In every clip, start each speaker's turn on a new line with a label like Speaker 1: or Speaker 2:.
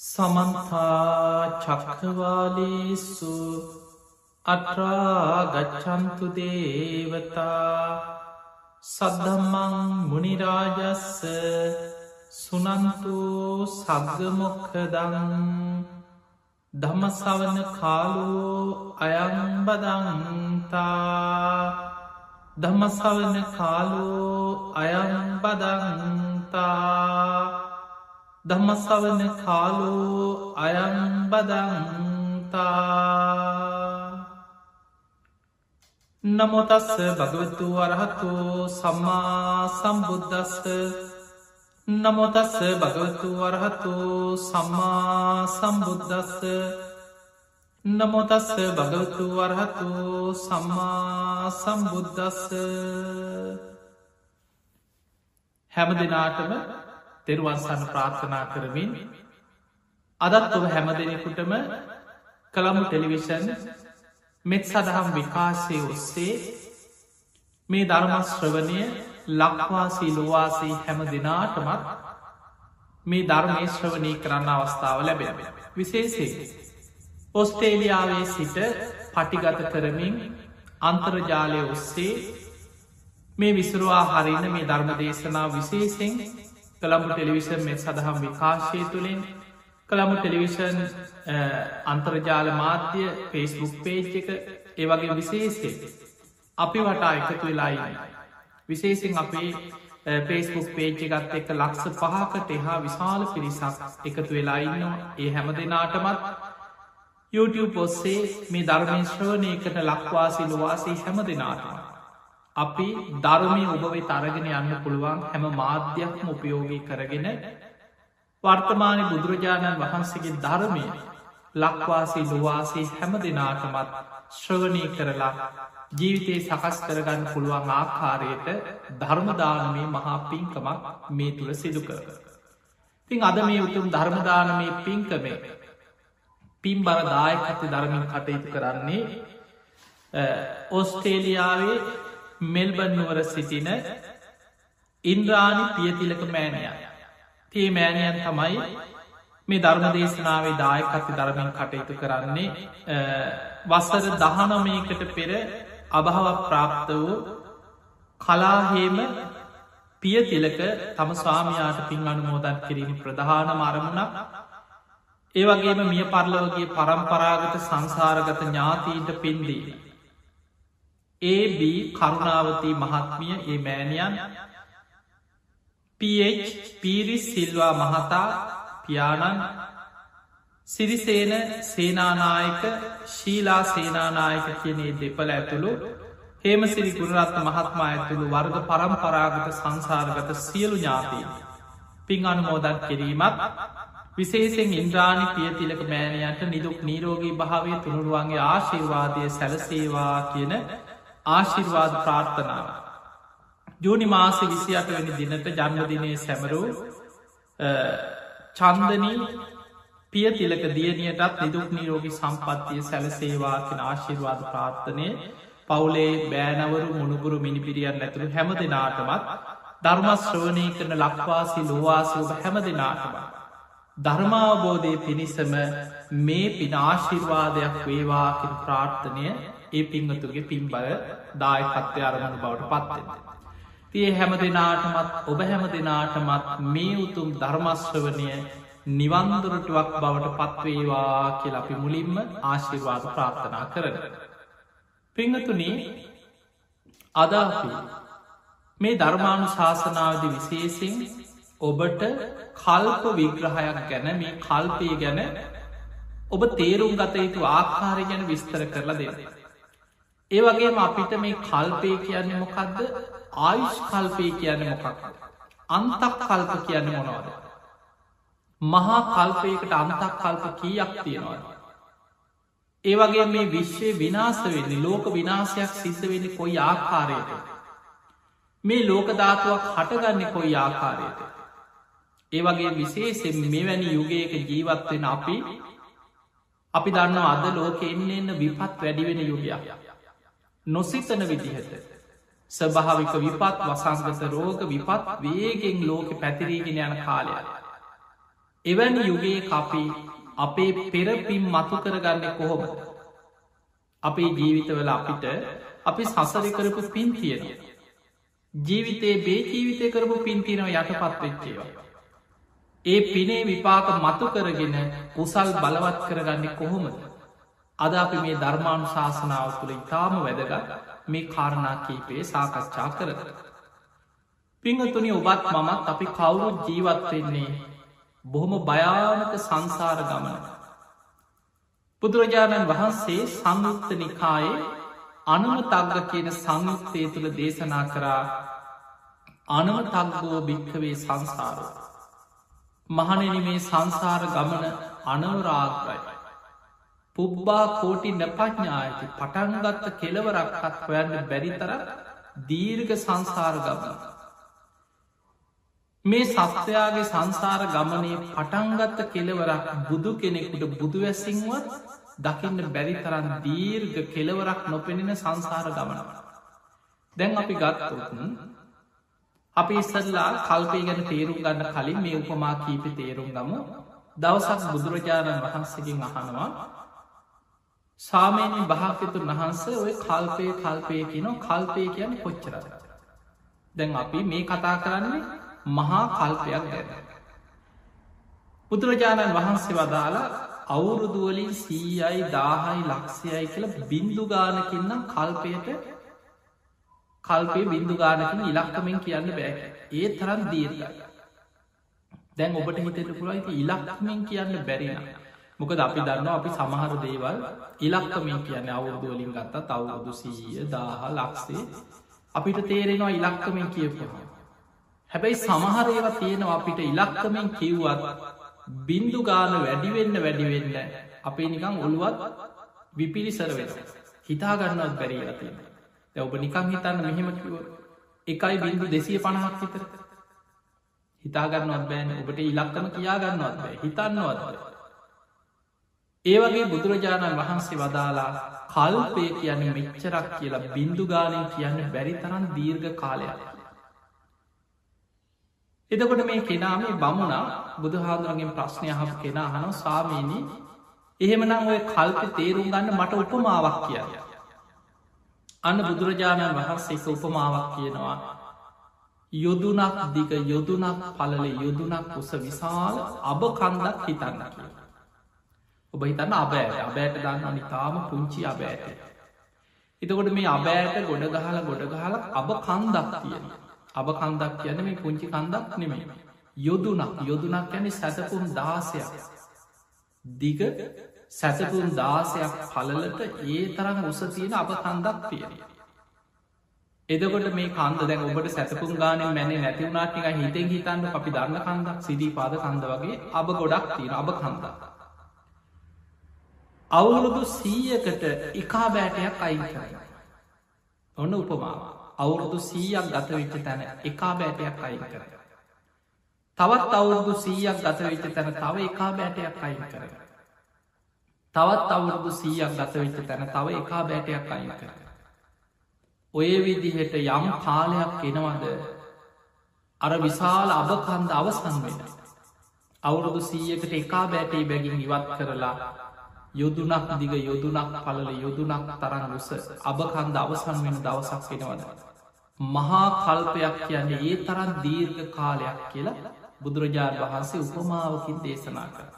Speaker 1: සමන්තා චක්කවාලේසු අට්‍රාගච්චන්තු දේවතා සද්ධම්මං මුනිරාජස්ස සුනන්තු සග්ගමොක්කදං දම්මසවන කාලෝ අයම්බදන්තා දම්මසවන කාලෝ අයම්බදන්තා දම්මසවන කාලෝ අයම්බදන්තා. නමොතස්ස භගවතු වරහතු සම්මා සම්බුද්ධස්ස නමොතස්ස භගවතු වරහතු සම්මා සම්බුද්ධස්ස නමොතස්ස භගවතු වරහතු සම්මා සම්බුද්ධස්ස හැම දෙනාටම තෙරුවන්සන්න ප්‍රාර්ථනා කරමින් අදත් ඔබ හැම දෙනෙකුටම කළමු ටෙලිවිෂන් මෙත් සදහම් විකාශය ඔස්සේ මේ ධර්මශ්‍රවනය ලක්වාසී ලොවාසී හැම දෙනාටමත් මේ ධර්මය ශ්‍රවනය කරන්න අවස්ථාව ලැබෙන විශේසේ ඔස්ටේලියාවේ සිට පටිගත කරමින් අන්තර්ජාලය ඔස්සේ මේ විසරවා හරින මේ ධර්ම දේශනා විශේසෙන් කළඹු ටෙලිවිෂන් මෙ සඳහම් විකාශය තුළින්. කළඹු ටෙලිවිෂන් අන්තර්ජාල මාධ්‍ය ෆේස්බුක් පේජ් එක ඒවගේ විශේෂය අපි වටා එකතු වෙලායි විශේසින් අපේ පේස්බුක් පේජ් එකත් එක්ක ලක්ස පහකට එහා විශාල පිරිසක් එකතු වෙලාඉන්නවා ඒ හැම දෙනාටමත් YouTube ඔස්සේ මේ ධර්මේශ්‍රවනයකට ලක්වාසි ලොවාසී හැම දෙනාටම. අපි ධර්මය ඔබවෙ තරගෙන යන්න පුළුවන් හැම මාධ්‍යයක්ම උපයෝගී කරගෙන වර්තමානය බුදුරජාණන් වහන්සේගේ ධර්මය ලක්වාසී ලොවාසේ හැම දෙනාටමත් ශ්‍රවණය කරලා ජීවිතයේ සකස් කරගන්න පුළුවන් ආකාරයට ධර්මදානමේ මහා පින්කමක් මේ තුළ සිදු කර. තිං අද මේ උතුම් ධර්මදානමය පින්කමේ පින් බර දායකත ධර්මින් කටයුතු කරන්නේ ඔස්ටේලියාවේ මෙල්බන් නුවර සිටින ඉන්ද්‍රාණි පියතිලක මෑණය තේ මෑණයන් තමයි මේ ධර්ම දේශනාවේ දායකත්ති ධර්මෙන් කටයුතු කරන්නේ වස්සර දහනමයකට පෙර අභාවක් ප්‍රාප්ත වූ කලාහේම පියතිලක තම ස්වාමයාට පින් අනුමෝදන් කිරීම ප්‍රධාන මරමුණක් ඒවගේම මිය පරලවගේ පරම්පරාගත සංසාරගත ඥාතීන්ට පින්දී. AB කරුණාවතී මහත්මිය ඒ මෑණියන් PH පීරිස් සිල්වා මහතා පියාණන් සිරිසේන සේනානායක ශීලා සේනානායක කියනේ දෙපල ඇතුළු හේම සිරි ගුණරත්ත මහත්මා ඇතුළු වර්ග පරම්පරාගත සංසාරගත සියලු ඥාතිී. පින් අනුමෝදන් කිරීමත් විශේෂෙන් ඉන්ද්‍රාණි පියතිලක මෑණයන්ට නිදුක් නීරෝගී භාවය තුළුරුවන්ගේ ආශීර්වාදය සැලසේවා කියන ආශිර්වාද ප්‍රාර්ථනාව. ජූනි මාස විසි අට වැනි දිනට ජන්මදිනය සැමරූ චන්දනී පිය තිලක දියනියටත් නිදුක් නීරෝගි සම්පත්තිය සැලසේවා කෙන ආශිර්වාද ප්‍රාර්ථනය පවුලේ බෑනවරු මුණුපුරු මිනිපිරියන් ඇතුළු හැම දෙනාටමත් ධර්මශ්‍රවනය කරන ලක්වාසි ලෝවාසෝබ හැම දෙනාටම. ධර්මාවබෝධය පිණිසම මේ පිනාශිර්වාදයක් වේවාකින් ප්‍රාර්ථනය ඒ පිංහතුගේ පින්බල දායකත්වය අරමණ බවට පත්වෙන්න. තිය හැම දෙනාටමත් ඔබ හැම දෙනාටමත් මේ උතුම් ධර්මශ්‍රවනය නිවන්දුරටුවක් බවට පත්වේවා කියල අපි මුලින්ම ආශිර්වාද ප්‍රාර්ථනා කරන. පිංහතුනේ අදාපි මේ ධර්මාණු ශාසනාවද විශේසිෙන් ඔබට කල්ප විග්‍රහයක් ගැන මේ කල්පය ගැන ඔබ තේරුම් ගත යුතු ආකාරය ගැන විස්තර කරලා දෙන්න. ඒ වගේම අපිට මේ කල්පය කියන්න මොකක්ද ආයුෂ් කල්පය කියන්න මොකක් අන්තක් කල්ප කියන්න මොනවද? මහා කල්පයකට අන්තක් කල්ප කීයක් තියෙනවාද? ඒ වගේ මේ විශ්වය විනාස වෙන්නේ ලෝක විනාසයක් සිද්ධ වෙන්න කොයි ආකාරයට මේ ලෝකධාතුවක් හටගන්න කොයි ආකාරයට ඒ වගේ විශේසෙන් මෙවැනි යුගයක ජීවත්වෙන අපි අපි දන්න අද ලෝක එන්න එන්න විපත් වැඩිවෙන යුගයක්. නොසිතන විදිහට. ස්භාවික විපත් වසංගත රෝග විපත් වේගෙන් ලෝක පැතිරීගෙන යන කාලය. එවැනි යුගයේ අපි අපේ පෙරපින් මතු කරගන්න කොහොම අපේ ජීවිතවල අපිට අපි සසරි කරපු පින් තියෙන ජීවිතේ බේ ජීවිතය කරපු පින්තිනව යටපත් වෙච්චේවා ඒ පිනේ විපාක මතු කරගෙන කුසල් බලවත් කරගන්න කොහොමද? අද අපි මේ ධර්මාණු ශාසනාව තුළ ඉතාම වැදගත් මේ කාරණා කීපයේ සාකච්ඡා කරද. පිංහතුනි ඔබත් මමත් අපි කවුරුත් ජීවත්වෙන්නේ බොහොම භයානක සංසාර ගමන. බුදුරජාණන් වහන්සේ සංයුක්ත නිකායේ අනුමතග්ග කියන සංයුක්තය තුළ දේශනා කරා අනුමතක්ගෝ භික්කවේ සංසාරෝ. මහනෙන මේ සංසාර ගමන අනවරාග්‍රයි. පුබ්බා කෝටි නැපඥ්ඥායති පටන්ගත්ත කෙලවරක්හත් හොයන්න බැරිතර දීර්ග සංසාර ගමන. මේ සත්වයාගේ සංසාර ගමනේ පටන්ගත්ත කෙලවරක් බුදු කෙනෙකුට බුදුවැසිංවත් දකින්න බැරි තරන් දීර්ග කෙලවරක් නොපෙනෙන සංසාර ගමනව. දැන් අපි ගත්තතුන් අපි ඉස්සල්ලා කල්පේ ගැන තේරුම් ගන්න කලින් මේ උපමා කීප තේරුම් ගම දවසක් බුදුරජාණන් වහන්සකින් අහනවා සාමයනින් භාකතුන් වහන්ස ඔය කල්පය කල්පය කියනො කල්පය කියන කොච්චර දැන් අපි මේ කතා කරන්නේ මහා කල්පයක් ගැන. බුදුරජාණන් වහන්සේ වදාලා අවුරුදුවලින් සීයයි දාහයි ලක්ෂයයි කියල බින්දු ගානකින්නම් කල්පයට කල්පේ බින්දු ගානකින් ඉලක්කමෙන් කියන්න බෑ. ඒ තරන් දීර්ග දැන් ඔබට හිතට පුළයිති ඉලක්කමෙන් කියන්න බැරින මොකද අපි දන්න අපි සමහර දේවල් ඉලක්කමින් කියන අවුරුදුවලින් ගත්ත තවුරුදු සීය දාහ ලක්සේ අපිට තේරෙනවා ඉලක්කමින් කියපුවා හැබැයි සමහර ඒවා තියෙනවා අපිට ඉලක්කමෙන් කිව්වත් බින්දු ගාන වැඩිවෙන්න වැඩිවෙන්න අපේ නිකං ඔළුවත් විපිරිසර වෙන හිතාගන්නවත් බැරී ඇතින දැ ඔබ නිකං හිතන්න මෙහෙම කිව එකයි බින්දු දෙසිය පණහක් විතර. හිතාගන්නවත් බෑන. ඔබට ඉලක්කම කියාගන්නවත් බෑ. හිතන්නවත් ඒවගේ බුදුරජාණන් වහන්සේ වදාලා කල්පය කියන මෙච්චරක් කියලා බින්දුගානය කියන්න බැරි තරන් දීර්ඝ කාලයක්. එදකොට මේ කෙනා මේ බමුණා බුදුහාදුරගෙන් ප්‍රශ්නය හම කෙනා හන සාමීනී එහෙමනම් ඔය කල්ප තේරුම් ගන්න මට උපමාවක් කිය අන්න බුදුරජාණන් වහන්සේ උපමාවක් කියනවා. යොදුනක් දිග යොදුනක් පලල යොදුනක් උස විශාල අබ කන්දක් හිතන්න කිය ඔබ හිතන්න අබෑට අබෑට දන්න නිතාම පුංචි අබෑට. එතකොට මේ අබෑට ගොඩ ගහල ගොඩ ගහල අබ කන්දක් තියෙනවා. අබ කන්දක් කියන මේ පුංචි කන්දක් නෙමේ යොදුනක්. යොදුනක් යැන සැසකුම් දාසයක්. දිග සැසකුම් දාසයක් පලලට ඒ තරම් උස තියෙන අප කන්දක් තියෙන එදකොට මේ කන්ද දැන් ඔබට සැසකුම් ගාන මැන නැතිවුණනාටික හිතෙන් හිතන්න අපි දන්න කන්දක් සිදී පාද කන්ද වගේ අබ ගොඩක් තියෙන අබ කන්දක්. අවුරුදු සීයකට එකා බෑටයක් අයින් කරයි ඔන්න උපමාවා අවුරුදු සීයක් ගතවිච්ච තැන එකා බෑටයක් අයින් කර. තවත් අවුරුදු සීයක් ගතවිච්ච තැන තව එකා බෑටයක් අයින් කර. තවත් අවුරුදු සීයක් ගතවිච්ච තැන තව එකා බෑටයක් අයින් කර. ඔය විදිහට යම් කාලයක් එනවද අර විශාල අබකන්ද අවසන් වෙන. අවුරුදු සීයකට එකා බෑටේ බැගින් ඉවත් කරලා යොදුනක් දිග යොදුනක් පලල යොදුනක් තරන් උස අබකන්ද අවසන් වෙන දවසක් වෙනවද. මහා කල්පයක් කියන්නේ ඒ තරන් දීර්ඝ කාලයක් කියලා බුදුරජාණන් වහන්සේ උපමාවකින් දේශනා කර.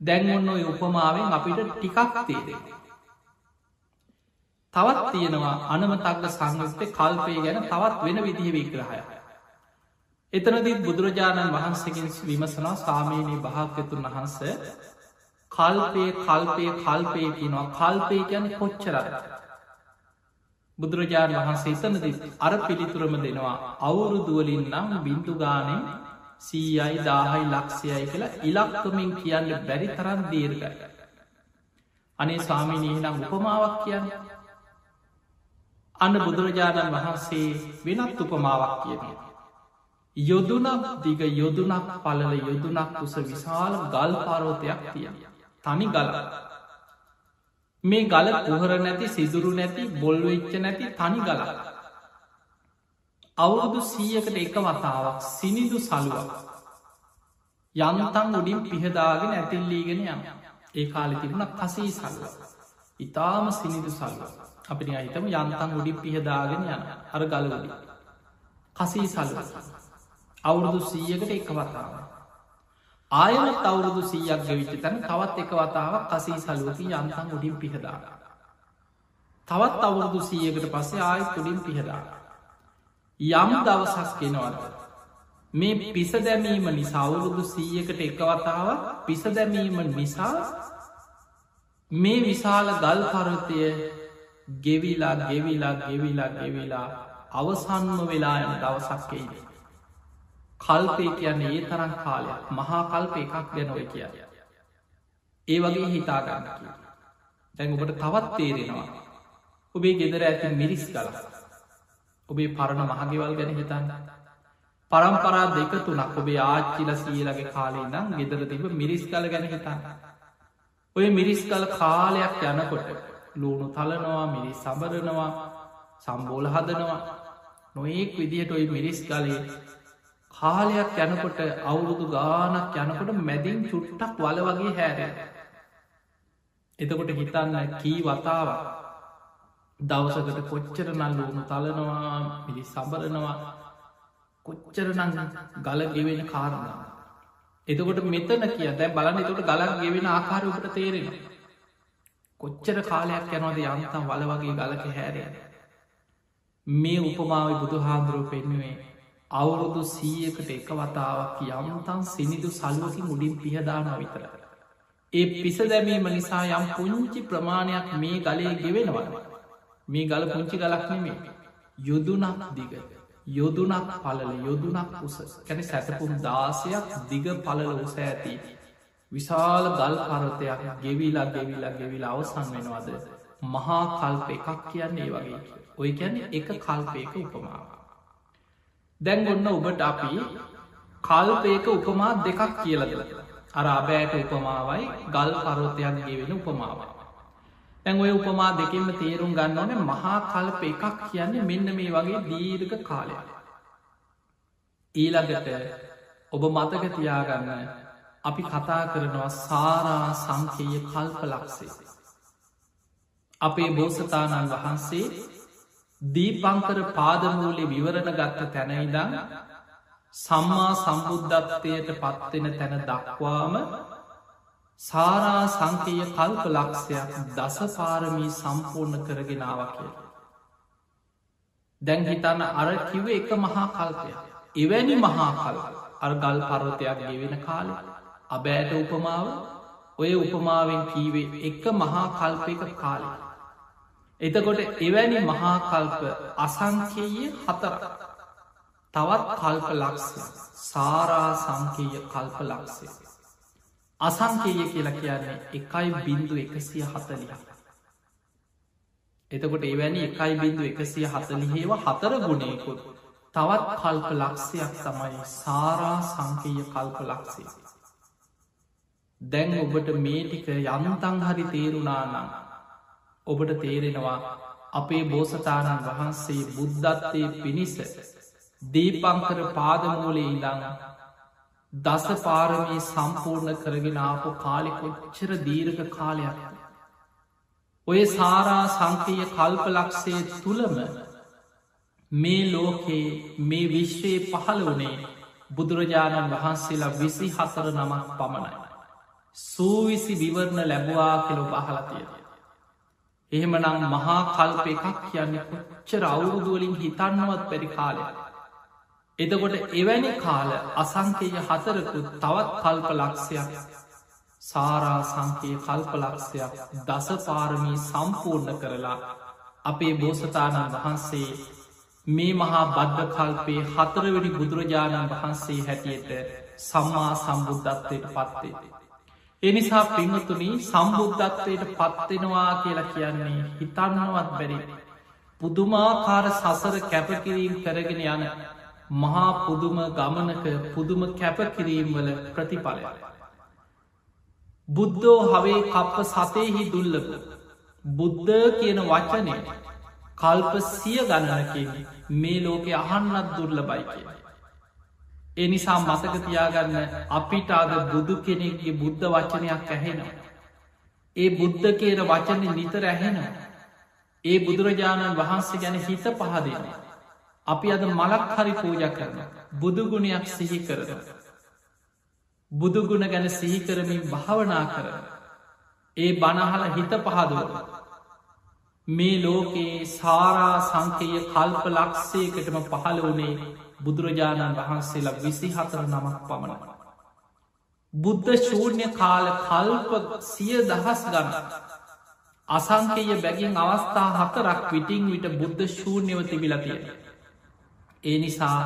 Speaker 1: දැන් ඔන්න ඔය උපමාවෙන් අපිට ටිකක් තේරෙන. තවත් තියෙනවා අනමතක්ග සංයුක්ත කල්පය ගැන තවත් වෙන විදිහ විග්‍රහය. එතනදිත් බුදුරජාණන් වහන්සකින් විමසනා සාමීනී භාග්‍යතුන් වහන්ස කල්පය කල්පය කල්පය කියනවා කල්පය ගැන කොච්චරට. බුදුරජාණන් වහන්සේ සනදි අර පිළිතුරම දෙනවා අවුරුදුවලින් නම් බින්දුගානේ සීයයි දාහයි ලක්ෂයයි කියලා ඉලක්කමින් කියන්න බැරි තරන් දීර්ගයි. අනේ ස්වාමිනී නම් උපමාවක් කියන්න. අන්න බුදුරජාණන් වහන්සේ වෙනත් උපමාවක් කියන. යොදුනක් දිග යොදුනක් පලල යොදුනක් උස විශාල ගල් පාරෝතයක් තිය. තනි ගල. මේ ගල පුහර නැති සිදුරු නැති බොල්වෙච්ච නැති තනි ගල. අවුරුදු සීයකට එක වතාවක් සිනිදු සලුවක් යනතන් උඩින් පිහදාගෙන ඇතිල්ලීගෙන යන. ඒ කාලි තිබුණ කසී සල්ල. ඉතාම සිනිදු සල්ල. අපිනි අහිතම යන්තන් උඩින් පිහදාගෙන යන. අර ගලවලි කසී සල්ල. අවුරුදු සීයකට එක වතාව ආයමත් අවුරුදු සීයක් ගෙවිච්ච තැන තවත් එක වතාව කසී සලුවති යන්තන් උඩින් පිහදා තවත් අවුරුදු සීයකට පස්සේ ආයත් තුළින් පිහදා යම් දවසස් කෙනවද මේ පිස දැමීම නිසා අවුරුදු සීයකට එකවතාව පිස දැමීම නිසා මේ විශාල ගල් පරතය ගෙවිලා ගෙවිලා ගෙවිලා ගෙවිලා අවසන්ම වෙලා යන දවසක්කෙයිද. කල්පය කියන්නේ ඒ තරන් කාලයක් මහා කල්ප එකක් ගැනොය කිය. ඒ වගේ හිතාගන්න කිය. දැන් ඔබට තවත් තේරෙනවා. ඔබේ ගෙදර ඇති මිරිස් කල. ඔබේ පරණ මහගෙවල් ගැන හිතන්න. පරම්පරා දෙක තුනක් ඔබේ ආච්චිල සීලගේ කාලේ නම් ගෙදර තිබ මිරිස් කල ගැන හිතන්න. ඔය මිරිස් කල කාලයක් යනකොට ලූුණු තලනවා මිරිස් සබරනවා සම්බෝල හදනවා නොඒක් විදිහට ඔයි මිරිස් කලේ කාලයක් යනකොට අවුරුදු ගානක් යනකොට මැදින් චුට්ටක් වල වගේ හැර එතකොට හිතන්න කී වතාව දවසකට කොච්චර නල් ලූුණු තලනවා මිරිස් සබරනවා කොච්චරනං ගල ගෙවෙන කාරණා. එතකොට මෙතන කිය දැ බලන්න එතකොට ගලක් ගෙවෙන ආකාරයට තේරෙන. කොච්චර කාලයක් යනවද යන්තම් වල වගේ ගලක හැරය. මේ උපමාව බුදු හාන්දුරුව පෙන්නුවේ අවුරුදු සීයකට එක වතාවක් යම්තන් සිනිදු සල්ුවකි මුඩින් පිහදාන විතර. ඒ පිස දැමීම නිසා යම් පුංචි ප්‍රමාණයක් මේ ගලේ ගෙවෙනවා. මේ ගල පුංචි ගලක් නෙමේ යුදුනක් දිග. යොදුනක් පලල යොදුනක් උස කැන සැතපුම් දාසයක් දිග පලල උස ඇති විශාල ගල් පරතයක් ගෙවිලා ගෙවිලා ගෙවිලා අවසන් වෙනවාද මහා කල්ප එකක් කියන්නේ වගේ ඔය ගැන එක කල්පයක උපමාව දැන් ඔන්න ඔබට අපි කල්පයක උපමා දෙකක් කියලදල අර අබෑට උපමාවයි ගල් පරෝතයක් ගෙවෙන උපමාවයි තැන් ඔය උපමා දෙකෙන්ම තේරුම් ගන්න ඕන මහා කල්ප එකක් කියන්නේ මෙන්න මේ වගේ දීර්ග කාලය. ඊළඟට ඔබ මතක තියාගන්න අපි කතා කරනවා සාරා සංකේය කල්ප ලක්සේ. අපේ බෝසතාණන් වහන්සේ දීපංකර පාදමූලි විවරණ ගත්ත තැනයිදං සම්මා සම්බුද්ධත්වයට පත්වෙන තැන දක්වාම සාරා සංකය කල්ප ලක්ෂයක් දසපාරමී සම්පූර්ණ කරගෙනාව කිය. දැන් හිතන්න අර කිව එක මහා කල්පය. එවැනි මහා කල් අර ගල් පරවතයක් ගෙවෙන කාල අබෑට උපමාව ඔය උපමාවෙන් කීවේ එක මහා කල්පයක කාලය. එතකොට එවැනි මහා කල්ප අසංකයේ හතර තවත් කල්ප ලක්ෂය සාරා සංකීය කල්ප ලක්ෂය. අසංකේය කියලා කියන්නේ එකයි බින්දු එකසිය හතලිය. එතකොට එවැනි එකයි බින්දු එකසිය හතලිහේව හතර ගුණයකුත් තවත් කල්ප ලක්ෂයක් තමයි සාරා සංකීය කල්ප ලක්ෂය. දැන් ඔබට මේටික යනතං හරි තේරුණානම් ඔබට තේරෙනවා අපේ බෝසතාණන් වහන්සේ බුද්ධත්තය පිණිස දීපංකර පාදමූලේ ඉඳං දස පාරමී සම්පූර්ණ කරගෙන ආපු කාලෙ කොච්චර දීර්ඝ කාලයක්. ඔය සාරා සංකීය කල්පලක්ෂය තුළම මේ ලෝකයේ මේ විශ්වයේ පහළ වනේ බුදුරජාණන් වහන්සේලා විසි හතර නමක් පමණයි. සූවිසි විවරණ ලැබවා කෙළු පහලතිය. එහෙමනම් මහා කල්ප එකක් කියන්න කොච්චර අවුරුදුවලින් හිතන්නවත් පැරි කාලයක්. එතකොට එවැනි කාල අසංකය හතරකුත් තවත් කල්ප ලක්ෂයක් සාරා සංකයේ කල්ප ලක්ෂයක් දසපාරමී සම්පූර්ණ කරලා අපේ බෝසතාණන් වහන්සේ මේ මහා බද්ධ කල්පේ හතරවැනි බුදුරජාණන් වහන්සේ හැටියට සම්මා සම්බුද්ධත්වයට පත්වේ. එනිසා පිංහතුනි සම්බුද්ධත්වයට පත්වෙනවා කියලා කියන්නේ හිතන්නවත් බැරි. පුදුමාකාර සසර කැපකිරීම් කරගෙන යන මහා පුදුම ගමනක පුදුම කැපකිරීම්වල ප්‍රතිඵලය. බුද්ධෝ හවේ කප්ප සතයහි දුල්ලප බුද්ධ කියන වචනය කල්ප සිය ගණනකින් මේ ලෝකෙ අහන්නත් දුර්ල බයි කිය. එනිසා මතක තියාගන්න අපිට අද බුදු කෙනෙක්ගේ බුද්ධ වචනයක් ඇහෙනවා. ඒ බුද්ධ කියන වචන නිතර ඇහෙනවා. ඒ බුදුරජාණන් වහන්සේ ගැන හිත පහදෙන. අපි අද මලක් හරි පූජ කරන බුදුගුණයක් සිහි කරන. බුදුගුණ ගැන සිහිකරමින් භාවනා කර. ඒ බණහල හිත පහදුව. මේ ලෝකයේ සාරා සංකය කල්ප ලක්ෂයකටම පහළ වනේ බුදුරජාණන් වහන්සේලා විසි හතර නමක් පමණ. බුද්ධ ශූර්ණය කාල කල්ප සිය දහස් ගන්න. අසංකය බැගින් අවස්ථා හතරක් විටිං විට බුද්ධ ශූර්ණයව තිබිලතිය. ඒ නිසා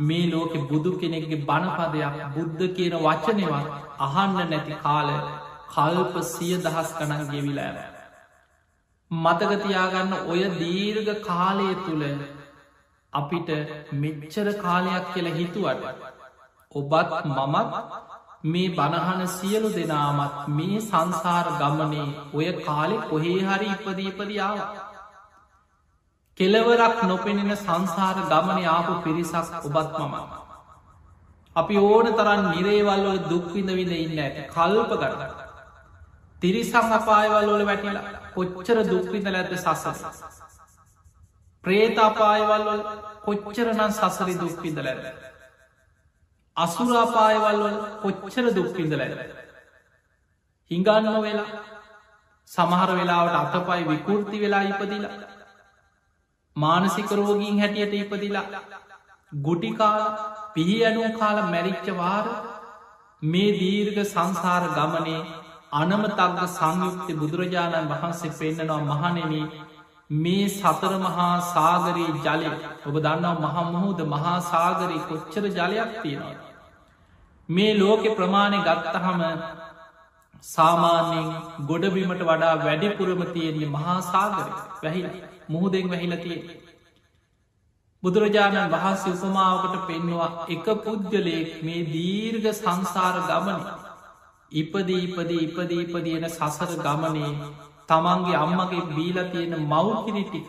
Speaker 1: මේ ලෝකෙ බුදු කෙනෙක්ගේ බණපදයක් බුද්ධ කියන වචනවත් අහන්න නැති කාල කල්ප සිය දහස් ගණන් ගෙවිලෑම. මතකතියාගන්න ඔය දීර්ග කාලය තුළ අපිට මෙච්චර කාලයක් කියල හිතුවට ඔබත් මමත් මේ බණහන සියලු දෙනාමත් මේ සංසාර ගමනේ ඔය කාලෙ කොහේ හරි ඉපදීපදියාව කෙලවරක් නොපෙනෙන සංසාර ගමන ආපු පිරිසක් ඔබත් මම අපි ඕන තරන් නිරේවල්වල දුක්විඳ විඳ ඉන්න ඇති කල්ප කරන තිරිසං අපායවල්වල වැටිලා කොච්චර දුක්විඳ ඇත සසස ප්‍රේතාපායවල්වල කොච්චරනන් සසරි දුක්විඳ ඇද අසුරාපායවල්වල කොච්චර දුක්විඳ ඇද හිඟන්න වෙලා සමහර වෙලාවට අතපයි විකෘති වෙලා ඉපදිලා මානසික රෝගීන් හැටියට ඉපදිලා ගුටිකාල පිහි අනුව කාල මැරිච්චවාර මේ දීර්ග සංසාර ගමනේ අනමතක්ග සංයුක්ති බුදුරජාණන් වහන්සේ පෙන්න්නනවා මහනෙන මේ සතර මහා සාගරයේ ජලය ඔබ දන්නාව මහමුහෝද මහා සාගරයේ කොච්චර ජලයක් තියෙනවා. මේ ලෝකෙ ප්‍රමාණය ගත්තහම සාමාන්‍යයෙන් ගොඩබිමට වඩා වැඩිපුරම තියෙන්නේ මහා සාගර වැහිලා. මුහුදෙන් වැහිලතිය. බුදුරජාණන් වහන්සේ උපමාවකට පෙන්නවා එක පුද්ගලයෙක් මේ දීර්ග සංසාර ගමන ඉපද ඉපද ඉපද ඉපදියන සසර ගමනේ තමන්ගේ අම්මගේ බීල තියෙන මව්කිරි ටික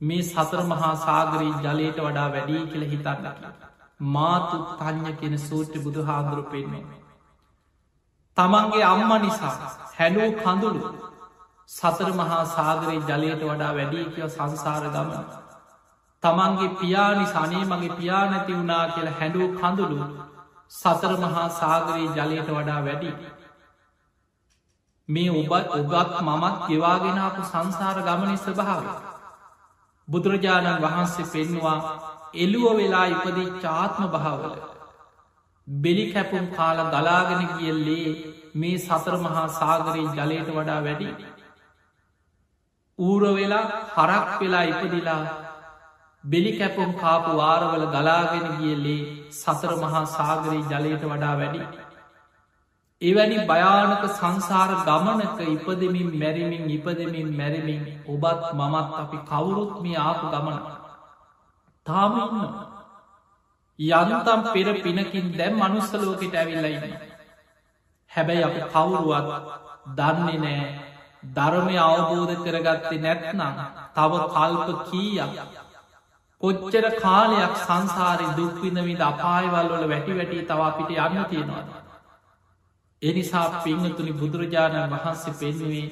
Speaker 1: මේ සතර මහා සාගරී ජලයට වඩා වැඩී කියල හිතන්නට මාතු තඥ කියෙන සූට්‍ර බුදු හාදුරු පෙන්න්නේ. තමන්ගේ අම්ම නිසා හැලූ කඳුළු සතර මහා සාගරයේ ජලයට වඩා වැඩී කියව සංසාර ගමන. තමන්ගේ පියානි සනේ මගේ පියා නැති වුණා කියලා හැඩුව කඳුළු සතර මහා සාගරයේ ජලයට වඩා වැඩි. මේ ඔබත් ඔගත් මමත් ගෙවාගෙනාපු සංසාර ගමනි ස්වභාව. බුදුරජාණන් වහන්සේ පෙන්වා එළුව වෙලා ඉපදී චාත්ම භාවල. බෙලි කැපුම් කාල ගලාගෙන කියල්ලේ මේ සතර මහා සාගරයේ ජලයට වඩා වැඩි. ඌර වෙලා හරක් වෙලා ඉපදිලා බෙලි කැපුම් කාපු වාරවල ගලාගෙන ගියල්ලේ සතර මහා සාගරී ජලයට වඩා වැඩි. එවැනි භයානක සංසාර ගමනක ඉපදමින් මැරිමින් ඉපදමින් මැරමින් ඔබත් මමත් අපි කවුරුත් මේ ආපු ගමන. තාමන්න යනතම් පෙර පිනකින් දැම් මනුස්සලෝකට ඇවිල්ලයින්න. හැබැයි අප කවුරුවත් දන්නේ නෑ ධර්මය අවබෝධ කරගත්තේ නැත්නම් තව කල්ප කීයක් කොච්චර කාලයක් සංසාරි දුක්විඳවිද අපායවල්වල වැටි වැටි තවාපිට යන්න තියෙනවා. එනිසා පිංහතුනි බුදුරජාණන් වහන්සේ පෙන්නුවේ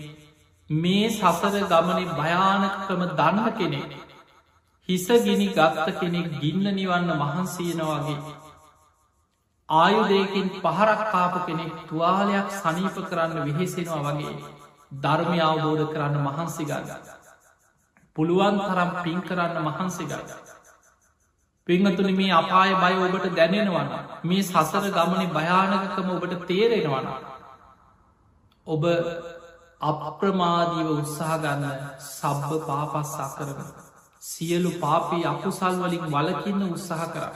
Speaker 1: මේ සසර ගමන භයානකම දන්න කෙනෙක් හිසගිනි ගත්ත කෙනෙක් ගින්න නිවන්න මහන්සේනවාගේ ආයුදයකින් පහරක්කාපු කෙනෙක් තුවාලයක් සනීප කරන්න විහෙසෙනවා වගේ ධර්මය අවබෝධ කරන්න මහන්සිගාග. පුළුවන් තරම් පින් කරන්න මහන්සිගාග. පිංහතුන මේ අපාය බය ඔබට දැනෙනවන්න මේ සසර ගමන භයානකකම ඔබට තේරෙනවන. ඔබ අප්‍රමාදීව උත්සාහගන්න සබ්බ පාපස්සා කරන. සියලු පාපී අකුසල් වලින් වලකින්න උත්සාහ කර.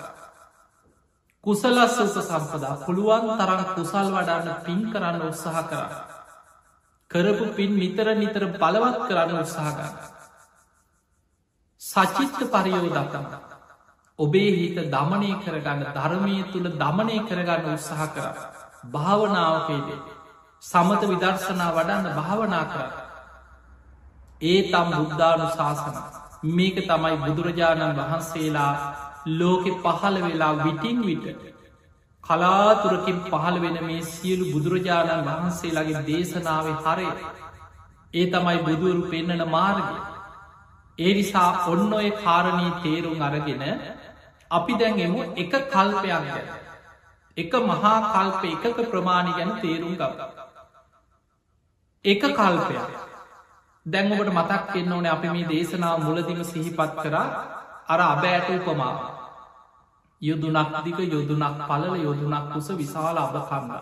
Speaker 1: කුසලස් උප සම්පදා පුළුවන් තරම් කුසල් වඩාන්න පින් කරන්න උත්සාහ කරන්න. කරපු පින් නිතර නිතර බලවත් කරන්න උත්සාහගන්න. සචිත්ත පරියෝදකම ඔබේ හිත දමනය කරගන්න ධර්මය තුළ දමනය කරගන්න උත්සාහ කර. භාවනාවකේදේ සමත විදර්ශනා වඩන්න භාවනා කර. ඒ තම් බුද්ධානු ශාසන මේක තමයි බුදුරජාණන් වහන්සේලා ලෝකෙ පහළ වෙලා විටින් විට කලාතුරකින් පහළ වෙන මේ සියලු බුදුරජාණන් වහන්සේලාගේ දේශනාව හරය. ඒ තමයි බුදුවරු පෙන්නන මාර්ගය. ඒ නිසා ඔන්න ඔය කාරණී තේරුම් අරගෙන අපි දැන්ගෙමු එක කල්පයක් ගැන. එක මහා කල්ප එකක ප්‍රමාණි ගැන තේරුම් ගව එක කල්පයක්. දැන්ඔකට මතක් එන්න ඕන අපි මේ දේශනාව මුලදිම සිහිපත් කරා. අර අබෑට උපමාව. යුදුනක් දික යොදුනක් පලල යොදුනක් කුස විශාල අබ කන්ද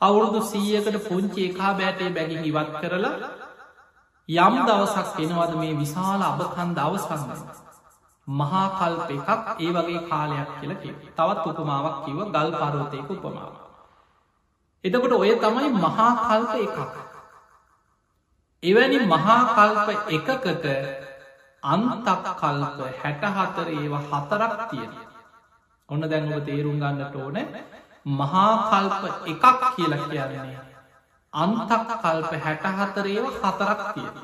Speaker 1: අවුරුදු සීයකට පුංචි එකා බෑටේ බැගින් ඉවත් කරලා යම් දවසක් එනවද මේ විශාල අබකන් දවසන්න? මහා කල්ප එකක් ඒ වගේ කාලයක් කියල කිව තවත් උපමාවක් කිව ගල් පරෝතයක උපමාව. එතකොට ඔය තමයි මහා කල්ප එකක්. එවැනි මහා කල්ප එකකට අන්තක් කල්ප හැටහතර ඒවා හතරක් තියෙන ඔන්න දැන්ව තේරුම් ගන්නට ඕන මහාකල්ප එකක් කියලා කියන්නේ අන්තක් කල්ප හැටහතරේව හතරක් තියෙන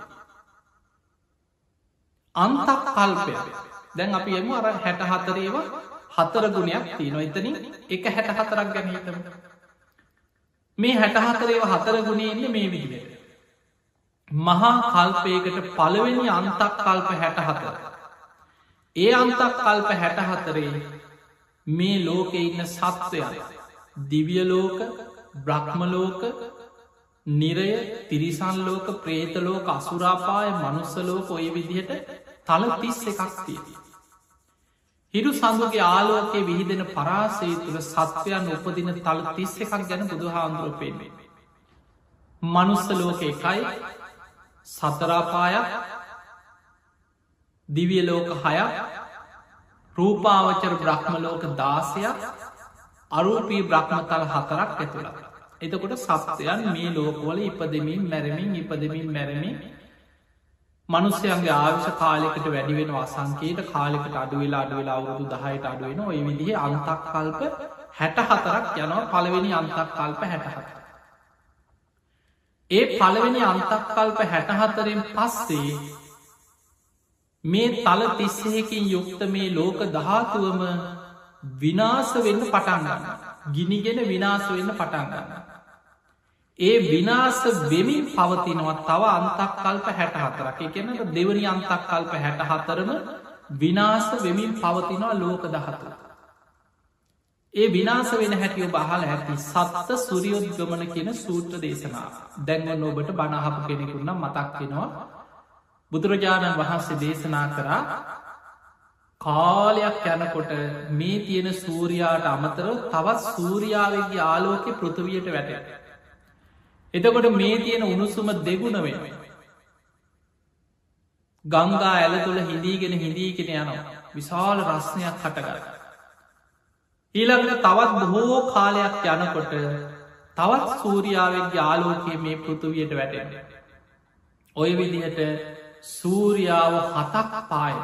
Speaker 1: අන්තක් කල්පය දැන් අපි එම අර හැට හතරේව හතර ගුණයක් තියෙන එතනින් එක හැට හතරක් ගැනීතම මේ හැට හතරේව හතර ගුණෙන්නේ මේ විදිට මහා කල්පයකට පළවෙනි අන්තක් කල්ප හැට හතර ඒ අන්තක් කල්ප හැට හතරේ මේ ලෝකෙ ඉන්න සත්වයන් දිවියලෝක බ්‍රහ්මලෝක නිරය තිරිසන්ලෝක ප්‍රේතලෝක අසුරාපාය මනුස්සලෝක ඔය විදිහට තල තිස් එකක් තිය. හිරු සඳුගේ ආලෝකයේ විහිදෙන පරාසේ තුළ සත්වයන් උපදින තල තිස්ස එකක් ගැන බුදු හාන්දුරුව පෙන්වේ. මනුස්ස ලෝක එකයි සතරාපායක් දිවිය ලෝක හයක් රූපාවචර බ්‍රහ්මලෝක දාසයක් අරූපී බ්‍රහ්මතල හතරක් ඇතුළ. එතකොට සත්වයන් මේ ලෝකවල ඉපදමින් මැරමින් ඉපදමින් මැරමින් මනුස්්‍යයන්ගේ ආවිශ කාලෙකට වැඩිවෙන අසංකේට කාලෙකට අඩුවෙලා අඩුවෙලා අවුරුදු දහයට අඩුවෙන ඔය විදිහ අන්තක් කල්ප හැට හතරක් යනවා පළවෙනි අන්තක් කල්ප හැටහත. ඒ පළවෙනි අන්තක්කල්ප හැටහතරෙන් පස්සේ මේ තල තිස්සයකින් යුක්ත මේ ලෝක දහතුවම විනාස වෙන්න පටන්ගන්න ගිනිගෙන විනාස වෙන්න පටන්ගන්න. ඒ විනාස වෙමින් පවතිනවා තව අන්තක් කල්ප හැට හතරක් එකනට දෙවනි අන්තක් කල්ප හැට හතරම විනාස වෙමින් පවතිනවා ලෝක දහතුර. ඒ විනාස වෙන හැටියෝ බහල ඇති සත්ත සුරියොද්ගමන කියන සූත්‍ර දේශනා දැන්ව නොබට බණහපු කෙනෙකුන්න මතක්වෙනවා බුදුරජාණන් වහන්සේ දේශනා කරා කාලයක් යනකොට මේ තියෙන සූරයාට අමතර තවත් සූරියාවගේ ආලෝක පෘථවයට වැට. එතකොට මේ තියෙන උණුසුම දෙගුණ වෙන. ගංගා ඇල තුළ හිදීගෙන හිදීගෙන යනවා විශාල රස්නයක් හටගර. ඊළඟට තවත් බොහෝ කාලයක් යනකොට තවත් සූරියාවෙන්ගේ ආලෝකයේ මේ පෘතුවියට වැටෙන. ඔය විදිහට සූරියාව හතක් පායන.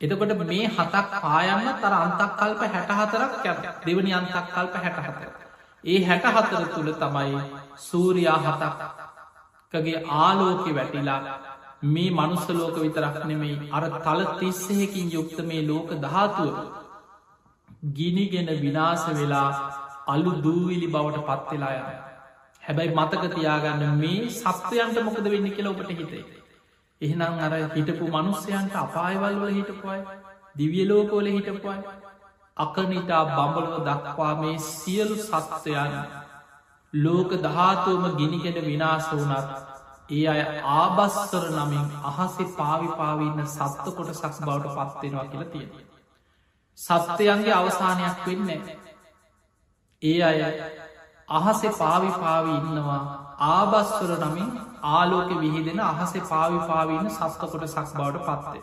Speaker 1: එතකොට මේ හතක් පායන්න තර අන්තක් කල්ප හැටහතරක් යන දෙවනි අන්තක් කල්ප හැටහතර. ඒ හැටහතර තුළ තමයි සූරයා හතක්කගේ ආලෝකෙ වැටිලා මේ මනුස්සලෝක විතරක් නෙමෙයි අර තල තිස්සයකින් යුක්ත මේ ලෝක ධාතුව ගිනිගෙන විනාස වෙලා අලු දූවිලි බවට පත්වෙලා යන. හැබැයි මතක තියාගන්න මේ සත්වයන්ට මොකද වෙන්න කියලා ඔබට හිතේ. එහෙනම් අර හිටපු මනුස්්‍යයන්ට අපායවල් වල හිටපුයි දිවියලෝකෝල හිටපුයි අකනිටා බඹලෝ දක්වා මේ සියලු සත්වයන් ලෝක දහතුවම ගිනිගෙන විනාස වනත් ඒ අය ආබස්තර නමින් අහසේ පාවිපාවින්න සත්ත කොට සක්ස් බවට පත්වෙනවා කියලා තියෙන. සත්‍යයන්ගේ අවසානයක් වෙන්නේ. ඒ අය අහසෙ පාවි පාවි ඉන්නවා ආබස්වර නමින් ආලෝක විහිදෙන අහසෙ පාවි පාවන්න සස්කකොට සක් බවට පත්වේ.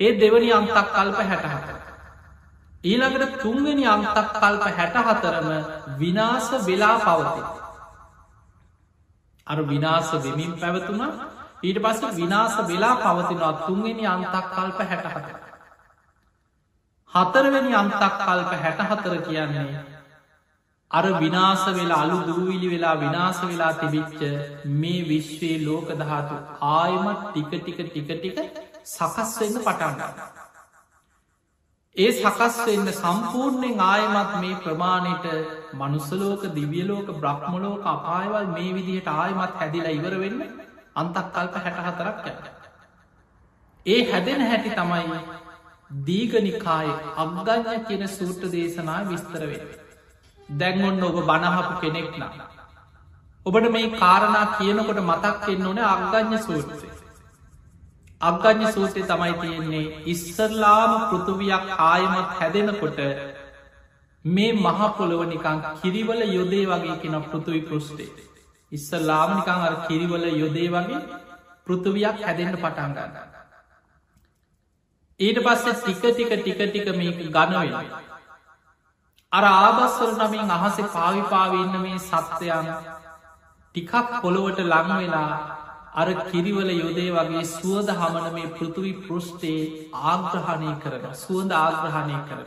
Speaker 1: ඒ දෙවනි අන්තක් කල්ප හැටහත. ඊළඟට තුන්වෙනි අන්තක් කල්ප හැටහතරම විනාස වෙලා පවති. අර විනාස වෙමින් පැවතුන ඊට පස්ස විනාස වෙලා පවතිනවා තුන්වෙනි අන්තක් කල්ප හැටහතර. හතරවැනි අන්තක් කල්ප හැටහතර කියන්නේ අර විනාස වෙලා අලු දූවිලි වෙලා විනාස වෙලා තිබිච්ච මේ විශ්වයේ ලෝක දහතු ආයමත් ටික ටික ටික ටික සකස් වෙන්න පටන්ගන්න. ඒ සකස් වෙන්න සම්පූර්ණයෙන් ආයමත් මේ ප්‍රමාණයට මනුස්සලෝක දිවියලෝක බ්‍රහ්මලෝක අපායවල් මේ විදිහට ආයමත් හැදිලා ඉවර වෙන්න අන්තක්කල්ප හැට හතරක් යන්න. ඒ හැදෙන හැටි තමයි දීගනිකාය අග්ගඥ කියන සූට්‍ර දේශනා විස්තර වේ. දැන්ගොන්න ඔබ බණහපු කෙනෙක් නම්. ඔබට මේ කාරණා කියනකොට මතක් එන්න ඕන අග්ගඥ සූත්‍රය. අග්ගඥ සූත්‍රය තමයි තියෙන්නේ ඉස්සරලාම පෘතුවයක් ආයමත් හැදෙනකොට මේ මහපොළොව නිකං කිරිවල යොදේ වගේ කෙන පෘතුවි පෘෂ්ටේ. ඉස්සල්ලාම නිකං අර කිරිවල යොදේ වගේ පෘතුවයක් හැදෙන්ට පටන් ගන්න. ඊට පස්සේ ටික ටික ටික ටික මේ ගනවෙන. අර ආබස්වර නමින් අහසේ පාවිපාවන්න මේ සත්‍යයන් ටිකක් පොළොවට ළඟ වෙලා අර කිරිවල යොදේ වගේ සුවද හමන මේ පෘතුවි පෘෂ්ටේ ආග්‍රහණය කරන සුවඳ ආග්‍රහණය කරන.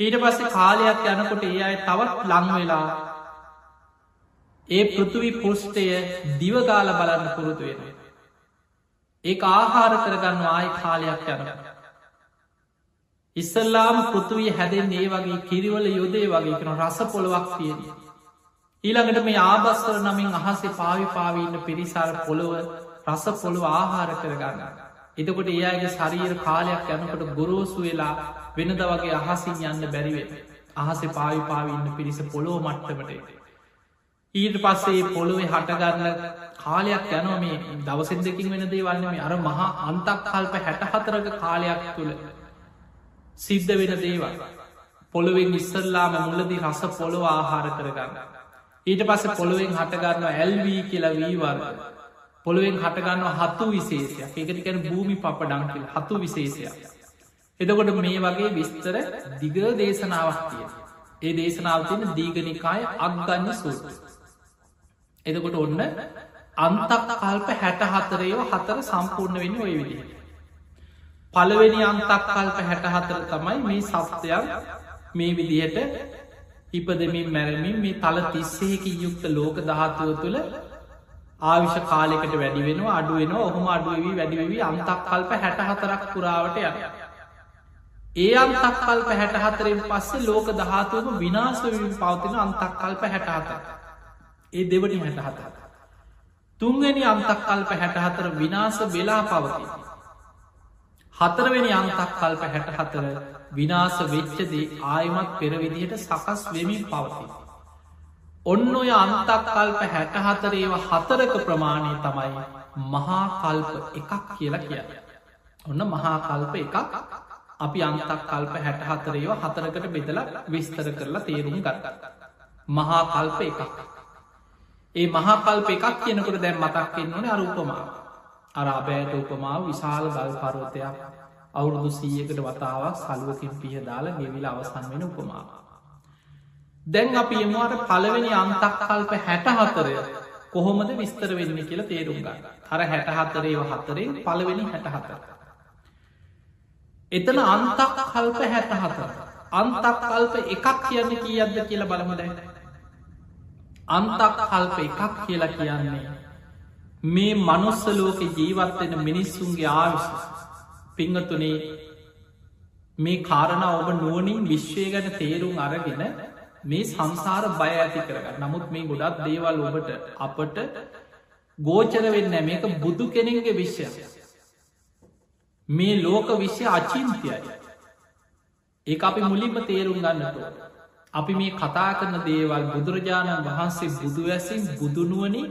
Speaker 1: ඊට පස්සේ කාලයක් යනකොට ඒ අයි තවත් ලංවෙලා ඒ පෘතුවි පුෘෂ්ටය දිවගාල බලන්න පුරුතු වෙන. ඒ ආහාර කරගන්න ආය කාලයක් යන. ඉස්සල්ලාම පෘතුවී හැදෙන් ඒ වගේ කිරිවල යොදේ වගේ කන රස පොළොවක් තියෙන. ඊළඟට මේ ආබස්වර නමින් අහසේ පාවි පාවීන්න පිරිසාර පොළොව රස පොළොව ආහාර කරගන්න. එතකොට ඒ අගේ ශරීර කාලයක් යනකොට ගොරෝසු වෙලා වෙනද වගේ අහසින් යන්න බැරිවේ. අහස පාවි පාවින්න පිරිස පොළොව මට්ටමට. ඊට පස්සේ පොළොවේ හටගන්න කාලයක් යනෝ මේ දවසෙන් දෙකින් වෙන දේවල්න මේ අර මහා අන්තක් කල්ප හැට හතරක කාලයක් තුළ සිද්ධ වෙන දේවල් පොළොවෙන් ඉස්සල්ලාම මුලදී රස පොළොව ආහාර කරගන්න. ඊට පස්ස පොළොවෙන් හටගන්න ඇල්වී කියලා වීවර්ග පොළුවෙන් හටගන්න හතු විශේෂයක් ඒකටිකැන භූමි පප ඩංකිල් හතු විශේෂයක්. එදකොට මේ වගේ විස්තර දිග දේශනාවක් තිය. ඒ දේශනාවතින දීගනිකාය අත්ගන්න සූත්‍ර. එදකොට ඔන්න අන්තක් කල්ප හැට හතරයෝ හතර සම්පූර්ණ වෙන්න ඔය විදිහ. පළවෙනි අන්තක් කල්ප හැට හතර තමයි මේ සප්තයක් මේ විදිහට ඉපදමින් මැරමින් මේ තල තිස්සේකි යුක්ත ලෝක ධාතුව තුළ ආවිශ කාලෙකට වැඩි වෙනවා අඩුවෙන ඔහොම අඩුවවී වැඩිවී අන්තක් කල්ප හැට හතරක් පුරාවට යන. ඒ අන්තක් කල්ප හැට හතරෙන් පස්සේ ලෝක දහතුවම විනාශවීම පවතින අන්තක් කල්ප හැට හතර. ඒ දෙවනි හැට හතර. තුන්ගනි අන්තක් කල්ප හැට හතර විනාස වෙලා පවති. හතරවෙනි අන්තක් කල්ප හැට හතර විනාස වෙච්චදේ ආයමත් පෙරවිදිහට සකස් වෙමින් පවතිී. ඔන්න ඔය අන්තක් කල්ප හැට හතරේව හතරක ප්‍රමාණය තමයි මහා කල්ප එකක් කියලා කිය. ඔන්න මහා කල්ප එකක් අපි අන්තක් කල්ප හැට හතරේව හතරකට බෙදල විස්තර කරලා තේරුම් ගත්ත. මහා කල්ප එකක්. ඒ මහා කල්ප එකක් කියනකට දැන් මතක්කෙන් ඕන අරූපමාව. අරාබෑට උපමාව විශාල ගල් පරෝතයක් අවුරුදු සීයකට වතාවක් සල්ුවකින් පිහ දාලා ගෙවිල අවසන් වෙන උපමාව. දැන් අපි එමවාට පළවෙනි අන්තක් කල්ප හැට හතරය කොහොමද විස්තර වෙන්න කියලා තේරුම් ගන්න අර හැට හතරේව හතරෙන් පළවෙනි හැට හතර. එතන අන්තක් කල්ප හැට හතර. අන්තක් කල්ප එකක් කියන්න කියද්ද කියලා බලම දැන්න. අන්තක් කල්ප එකක් කියලා කියන්නේ. මේ මනුස්සලෝක ජීවත්වෙන මිනිස්සුන්ගේ ආවිශ පිංහතුනේ මේ කාරණ ඔබ නුවනින් විශ්වය ගැන තේරුම් අරගෙන මේ සංසාර බය ඇති කරගන්න. නමුත් මේ ගොඩක් දේවල් ඔබට අපට ගෝචර වෙන්න මේක බුදු කෙනෙගේ විශ්ය මේ ලෝක විශ්‍ය අචින්තියයි. ඒ අපි මුලින්ම තේරුම් ගන්නට අපි මේ කතා කරන දේවල් බුදුරජාණන් වහන්සේ බුදුවැසින් බුදුනුවනි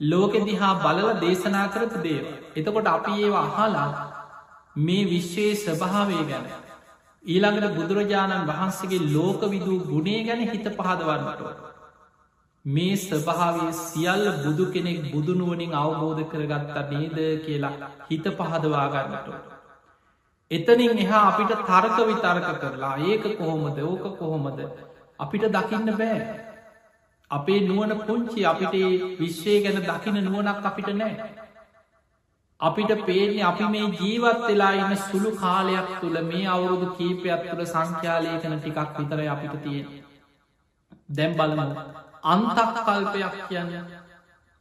Speaker 1: ලෝකෙ දිහා බලල දේශනා කරපු දේව එතකොට අපි ඒවා අහලා මේ විශ්වයේ ස්වභාවේ ගැන ඊළඟට බුදුරජාණන් වහන්සේගේ ලෝක විදූ ගුණේ ගැන හිත පහදවන්නට. මේ ස්වභාවේ සියල්ල බුදු කෙනෙක් බුදුනුවනින් අවබෝධ කරගත්තා නේද කියලා හිත පහදවාගන්නට. එතනින් එහා අපිට තර්ක විතර්ක කරලා ඒක කොහොමද ඕක කොහොමද අපිට දකින්න බෑ. අපේ නුවන පුංචි අපිට විශ්වය ගැන දකින නුවනක් අපිට නෑ. අපිට පේන්නේ අපි මේ ජීවත් වෙලා ඉන්න සුළු කාලයක් තුළ මේ අවුරුදු කීපයක් තුළ සංඛ්‍යාලයකන ටිකක් විතර අපිට තියෙන. දැම් බලම අන්තක් කල්පයක් කියන්න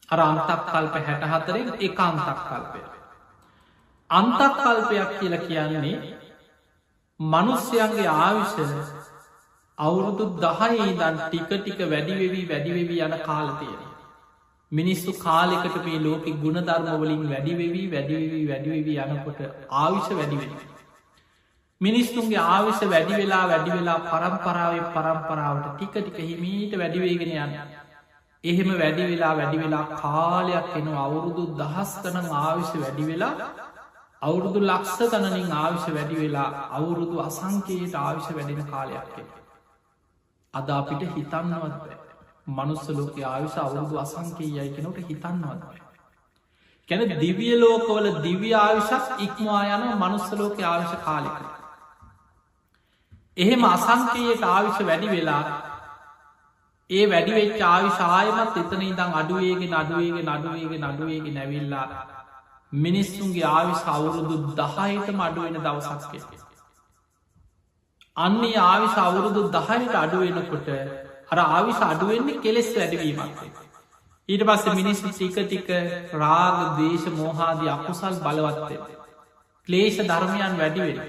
Speaker 1: අර අන්තක් කල්ප හැට හතරෙන් එක අන්තක් කල්පය. අන්තක් කල්පයක් කියල කියන්නේ මනුස්්‍යයන්ගේ ආවිෂ අවුරුදු දහයි දන් ටික ටික වැඩිවෙවී වැඩිවෙවී යන කාලතියෙන. මිනිස්සු කාලෙකට මේ ලෝක ගුණධර්මවලින් වැඩිවෙවී වැඩිවෙවී වැඩිවෙවී යනකොට ආවිෂ වැඩිවෙන. මිනිස්සුන්ගේ ආවිෂ වැඩි වෙලා වැඩි වෙලා පරම්පරාව පරම්පරාවට ටික ටික හිමීට වැඩිවේගෙන යන්න. එහෙම වැඩි වෙලා වැඩි වෙලා කාලයක් එන අවුරුදු දහස් කන ආවිෂ වැඩි වෙලා අවුරුදු ලක්ෂ ගණනින් ආවිෂ වැඩි වෙලා අවුරුදු අසංකයට ආවිෂ වැඩෙන කාලයක් එන. අද අපිට හිතන්නවත් බෑ. මනුස්සලෝක ආවිශ අවුරුදු අසංකේ යයි කෙනට හිතන්නවත්. කැන දිවිය ලෝකවල දිව්‍ය ආවිශක් ඉක්මවා යන මනුස්සලෝක ආවිශ කාලික. එහෙම අසංකයට ආවිශ වැඩි වෙලා ඒ වැඩිවෙච් ආවිශායමත් එතන ඉදං අඩුවේගේ නඩුවේගේ නඩුවේගේ නඩුවේගේ නැවිල්ලා මිනිස්සුන්ගේ ආවිශ අවුරුදු දහයට මඩුවෙන දවසක්කේ. අන්නේ ආවිශ අවුරුදු දහයට අඩුවෙනකොට අර ආවිශ අඩුවෙන්නේ කෙලෙස් වැඩවීමක්. ඊට පස්ස මිනිස්සු ටික ටික රාග දේශ මෝහාදී අකුසල් බලවත්තය. ක්ලේෂ ධර්මයන් වැඩිවෙන.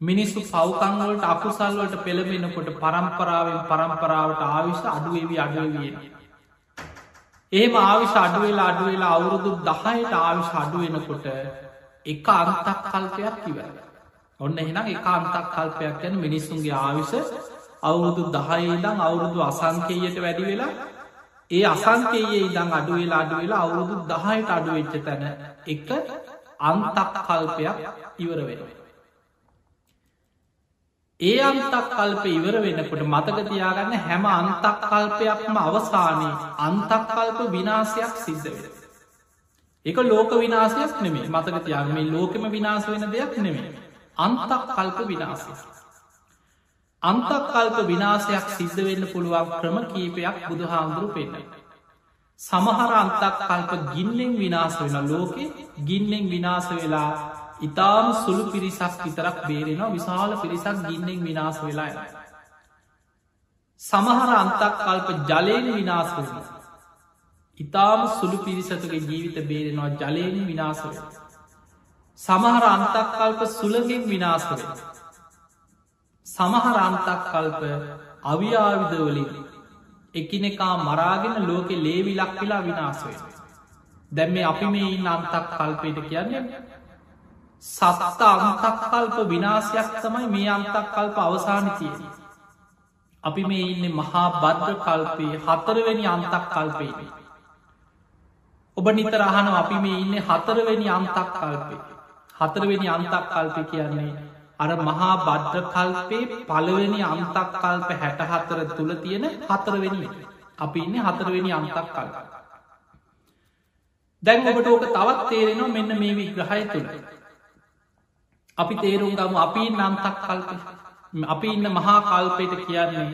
Speaker 1: මිනිස්සු පවකංවලට අකුසල්වලට පෙළබෙනකොට පරම්පරාවෙන් පරම්පරාවට ආවිශ අඩුවවි අඩුවවියෙන්. ඒම ආවිශ අඩුවෙලා අඩුවෙලා අවුරුදු දහයට ආවිශ අඩුවෙනකොට එක අන්තක් කල්පයක් කිවර. ඔන්න එහෙනම් එක අන්තක් කල්පයක් ගැන මිනිස්සුන්ගේ ආවිශ අවුරුදු දහයිදං අවුරුදු අසංකේයට වැඩි වෙලා ඒ අසංකයේ ඉදං අඩුවෙලා අඩුවෙලා අවුරුදු දහයට අඩුවෙච්ච තැන එක අන්තක් කල්පයක් ඉවර වෙන. ඒ අන්තක් කල්ප ඉවර වෙනකොට මතකතියාගන්න හැම අන්තක් කල්පයක්ම අවසානයේ අන්තක් කල්ප විනාසයක් සිද්ධ වෙන. එක ලෝක විනාසයක් නෙමේ මතකතියාග මේ ලෝකෙම විනාස වෙන දෙයක් නෙමේ අන්තක් කල්ප විනාසය. අන්තක්කල්ප විනාසයක් සිද්ධ වෙන්න පුළුවන් ක්‍රම කීපයක් බුදු හාමුදුරු පෙන්න. සමහර අන්තක් කල්ප ගින්නෙන් විනාස වෙන ලෝකෙ ගින්නෙන් විනාස වෙලා ඉතාම සුළු පිරිසක් විතරක් බේරෙනවා විශාල පිරිසක් ගින්නෙන් විනාස වෙලා එන. සමහර අන්තක් කල්ප ජලයෙන් විනාස වෙන. ඉතාම සුළු පිරිසතුගේ ජීවිත බේරෙනවා ජලයෙන් විනාස වෙන. සමහර අන්තක් කල්ප සුළගෙන් විනාස වෙන. සමහර අන්තක් කල්ප අවියාවිදවලින් එකිනෙකා මරාගෙන ලෝකෙ ලේවිලක් වෙලා විනාසය. දැම් මේ අපි මේ ඉන්න අන්තක් කල්පයට කියන්නේ සත්ත අන්තක් කල්ප විනාසයක් තමයි මේ අන්තක් කල්ප අවසාන තියෙන. අපි මේ ඉන්න මහා බද්ධ කල්පයේ හතරවෙනි අන්තක් කල්පේදී. ඔබ නිතර අහන අපි මේ ඉන්න හතරවෙනි අන්තක් කල්පේ හතරවෙනි අන්තක් කල්ප කියන්නේ අර මහා බද්ධ කල්පේ පළවෙනි අන්තක් කල්ප හැට හතර තුළ තියෙන හතරවෙනි අපි ඉන්න හතරවෙනි අන්තක් කල්ප. දැන් ඔබට ඕක තවත් තේරෙනවා මෙන්න මේ විග්‍රහය තුළ. අපි තේරුම් ගම අපි නන්තක් කල්ප අපි ඉන්න මහා කල්පයට කියන්නේ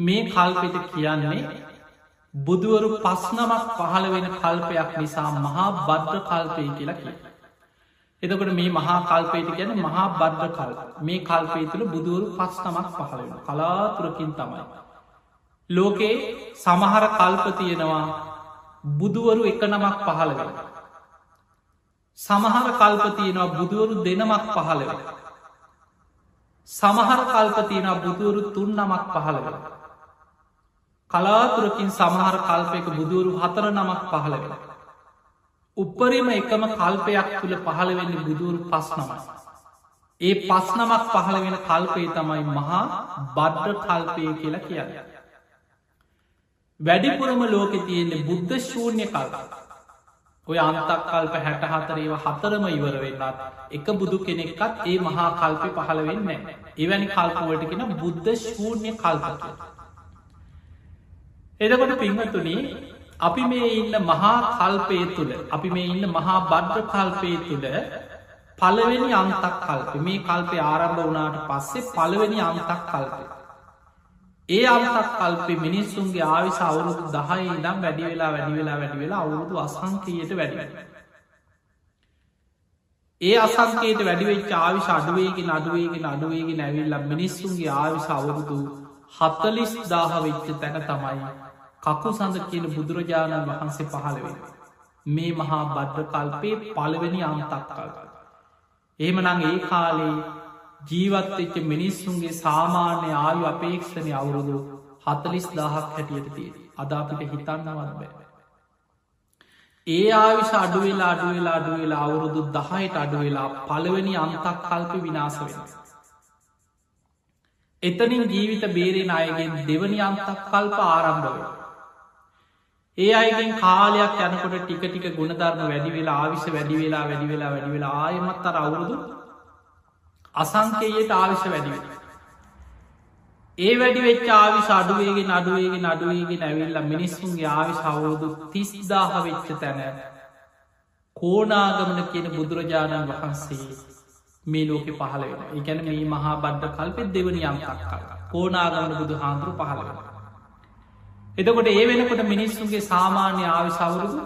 Speaker 1: මේ කල්පෙට කියන්නේ බුදුවරු පස්නමක් පහළ වෙන කල්පයක් නිසා මහා බද්ධ කල්පය කියලා කිය. එතකට මේ මහා කල්පයට ගැන මහා බද්ධ කල් මේ කල්පේ තුළ බුදුවරු පස් නමක් පහළ වෙන කලාතුරකින් තමයි. ලෝකේ සමහර කල්ප තියෙනවා බුදුවරු එක නමක් පහළ වෙන. සමහර කල්ප තියෙනවා බුදුවරු දෙනමක් පහළ වෙන. සමහර කල්ප තියෙනවා බුදුවරු තුන් නමක් පහළ වෙන. කලාතුරකින් සමහර කල්පයක බුදුවරු හතර නමක් පහළ වෙන. උපරිම එකම කල්පයක් තුළ පහළවෙන්න බුදුරු පස් නමයි. ඒ පස් නමක් පහළ වෙන කල්පේ තමයි මහා බද්ධ කල්පය කියලා කියන්න. වැඩිපුරම ලෝකෙ තියෙන්නේ බුද්ධ ශූන්‍ය කල්ප. ඔය අන්තක් කල්ප හැට හතරේව හතරම ඉවර වෙන්නත් එක බුදු කෙනෙක්කත් ඒ මහා කල්පය පහළ වෙන්න එවැනි කල්පවලට කෙන බුද්ධ ශූන්‍ය කල්ප. එදකොට පිංහතුනී අපි මේ ඉන්න මහා කල්පය තුළ අපි මේ ඉන්න මහා බද්ධ කල්පය තුළ පළවෙනි අන්තක් කල්ප මේ කල්පය ආරම්භ වනාට පස්සේ පළවෙනි අන්තක් කල්පය. ඒ අන්තක් කල්පේ මිනිස්සුන්ගේ ආවිස අවුරුදු දහයි ඉදම් වැඩි වෙලා වැඩි වෙලා වැඩි වෙලා අවුරුදු අසංකයට වැඩි. ඒ අසංකේට වැඩිවෙච් ආවිශ අඩුවේගෙන අඩුවේගෙන අඩුවේගෙන ඇවිල්ල මිනිස්සුන්ගේ ආවිශ අවුරුදු හත්තලිස් දාහ වෙච්ච තැන තමයි කකු සඳ කියන බුදුරජාණන් වහන්සේ පහළවෙන. මේ මහා බද්ධ කල්පේ පළවෙනි අන්තක් කල්ප. එහෙමනං ඒ කාලේ ජීවත්වෙච්ච මිනිස්සුන්ගේ සාමාන්‍ය ආයු අපේක්ෂණය අවුරුදු හතලිස් දහක් හැටියට තිය අදාපිට හිතන්නවත් බෑ. ඒ ආවිශ අඩුවෙලා අඩුවෙලා අඩුවෙලා අවුරුදු දහයට අඩුවෙලා පළවෙනි අන්තක් කල්ප විනාස වෙන. එතනින් ජීවිත බේරෙන අයගෙන් දෙවනි අන්තක් කල්ප ආරම්භව. ඒ අයගෙන් කාලයක් යනකොට ටික ටික ගුණධර්ම වැඩි වෙලා ආවිශ වැඩි වෙලා වැඩි වෙලා වැඩි වෙලා ආයමත් අර අවුරුදු අසංකේයට ආවිශ වැඩිවෙන. ඒ වැඩි වෙච් ආවිශ අඩුවේගේ නඩුවේගේ නඩුවේගේ නැවිල්ල මිනිස්සුන්ගේ ආවිශ අවුරුදු තිස්දාහ වෙච්ච තැන කෝනාගමන කියන බුදුරජාණන් වහන්සේ මේ ලෝක පහල වෙන එකැන මේ මහා බද්ධ කල්පෙත් දෙවනි අම්තක් කල් කෝනාගමන බුදු හාන්දුරු පහල වෙන. එතකොට ඒ වෙනකොට මිනිස්සුන්ගේ සාමාන්‍ය ආවිශවුරුදු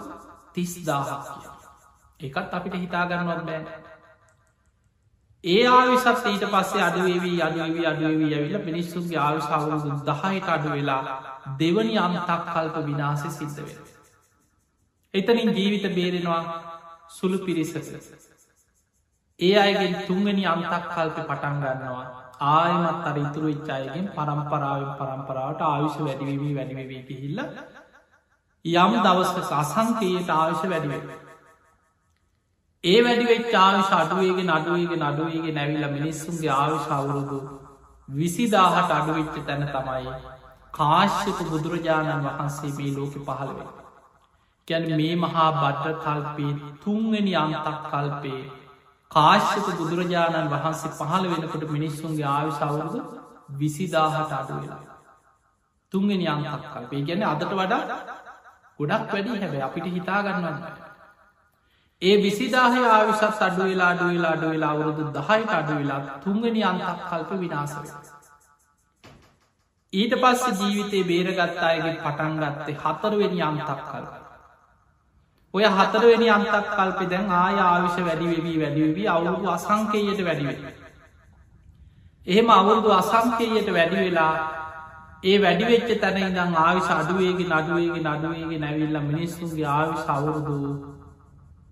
Speaker 1: තිස්දාහක් කිය. එකත් අපිට හිතාගන්නවත් බෑ. ඒ ආවිසත් ඊට පස්සේ අඩුවේවී අඩුවවී අඩුවවී ඇවිල මිනිස්සුන්ගේ ආවිශාවරුදු දහයට අඩු වෙලා දෙවනි අම්තක් කල්ප විනාසය සිද්ධ වෙන. එතනින් ජීවිත බේරෙනවා සුළු පිරිසස. ඒ අයගෙන් තුන්ගනි අම්තක් කල්ප පටන් ගන්නවා ආයමත් අර ඉතුරු ඉච්චායගෙන් පරම්පරාවෙන් පරම්පරාවට ආවිශ වැඩිවී වැඩිවී හිල්ල යම් දවස්ක අසංකයට ආවිශ වැඩිවෙන. ඒ වැඩිවෙච් ආවිශ අඩුවේගේ නඩුවේගේ නඩුවේගේ නැවිල්ල මිනිස්සුන්ගේ ආවිශ අවුරුදු විසිදාහට අඩුවිච්ච තැන තමයි කාශ්‍යප බුදුරජාණන් වහන්සේ මේ ලෝක පහළවෙන. ගැන මේ මහා බට්ට කල්පේ තුන්ගනි අන්තක් කල්පේ කාශ්‍යප බුදුරජාණන් වහන්සේ පහළ වෙනකොට මිනිස්සුන්ගේ ආවිශ අවුරුදු විසිදාහට අඩු වෙලා. තුන්ගනි අන්තක් කල්පේ ගැන අදට වඩා ගොඩක් වැඩි හැබැ අපිට හිතාගන්නන්න. ඒ විසිදාහය ආවිශත් අඩු වෙලා අඩු වෙලා අඩු වෙලා අවුරුදු දහයට අඩු වෙලා තුන්ගනි අන්තක් කල්ප විනාසව. ඊට පස්ස ජීවිතේ බේරගත්තායගේ පටන් ගත්තේ හතරවෙනි අන්තක් කල්ප. ඔය හතරවෙනි අන්තක් කල්පෙ දැන් ආය ආවිශ වැඩිවෙවී වැඩිවී අවුරුදු අසංකයට වැඩිවෙ. එහෙම අවුරුදු අසංකයට වැඩි වෙලා ඒ වැඩිවෙච්ච තැන ඉදම් ආවිශ අඩුවේගේ නඩුවේගේ නඩුවේගේ නැවිල්ල මිනිස්සුන්ගේ ආවිශ අවුරුදු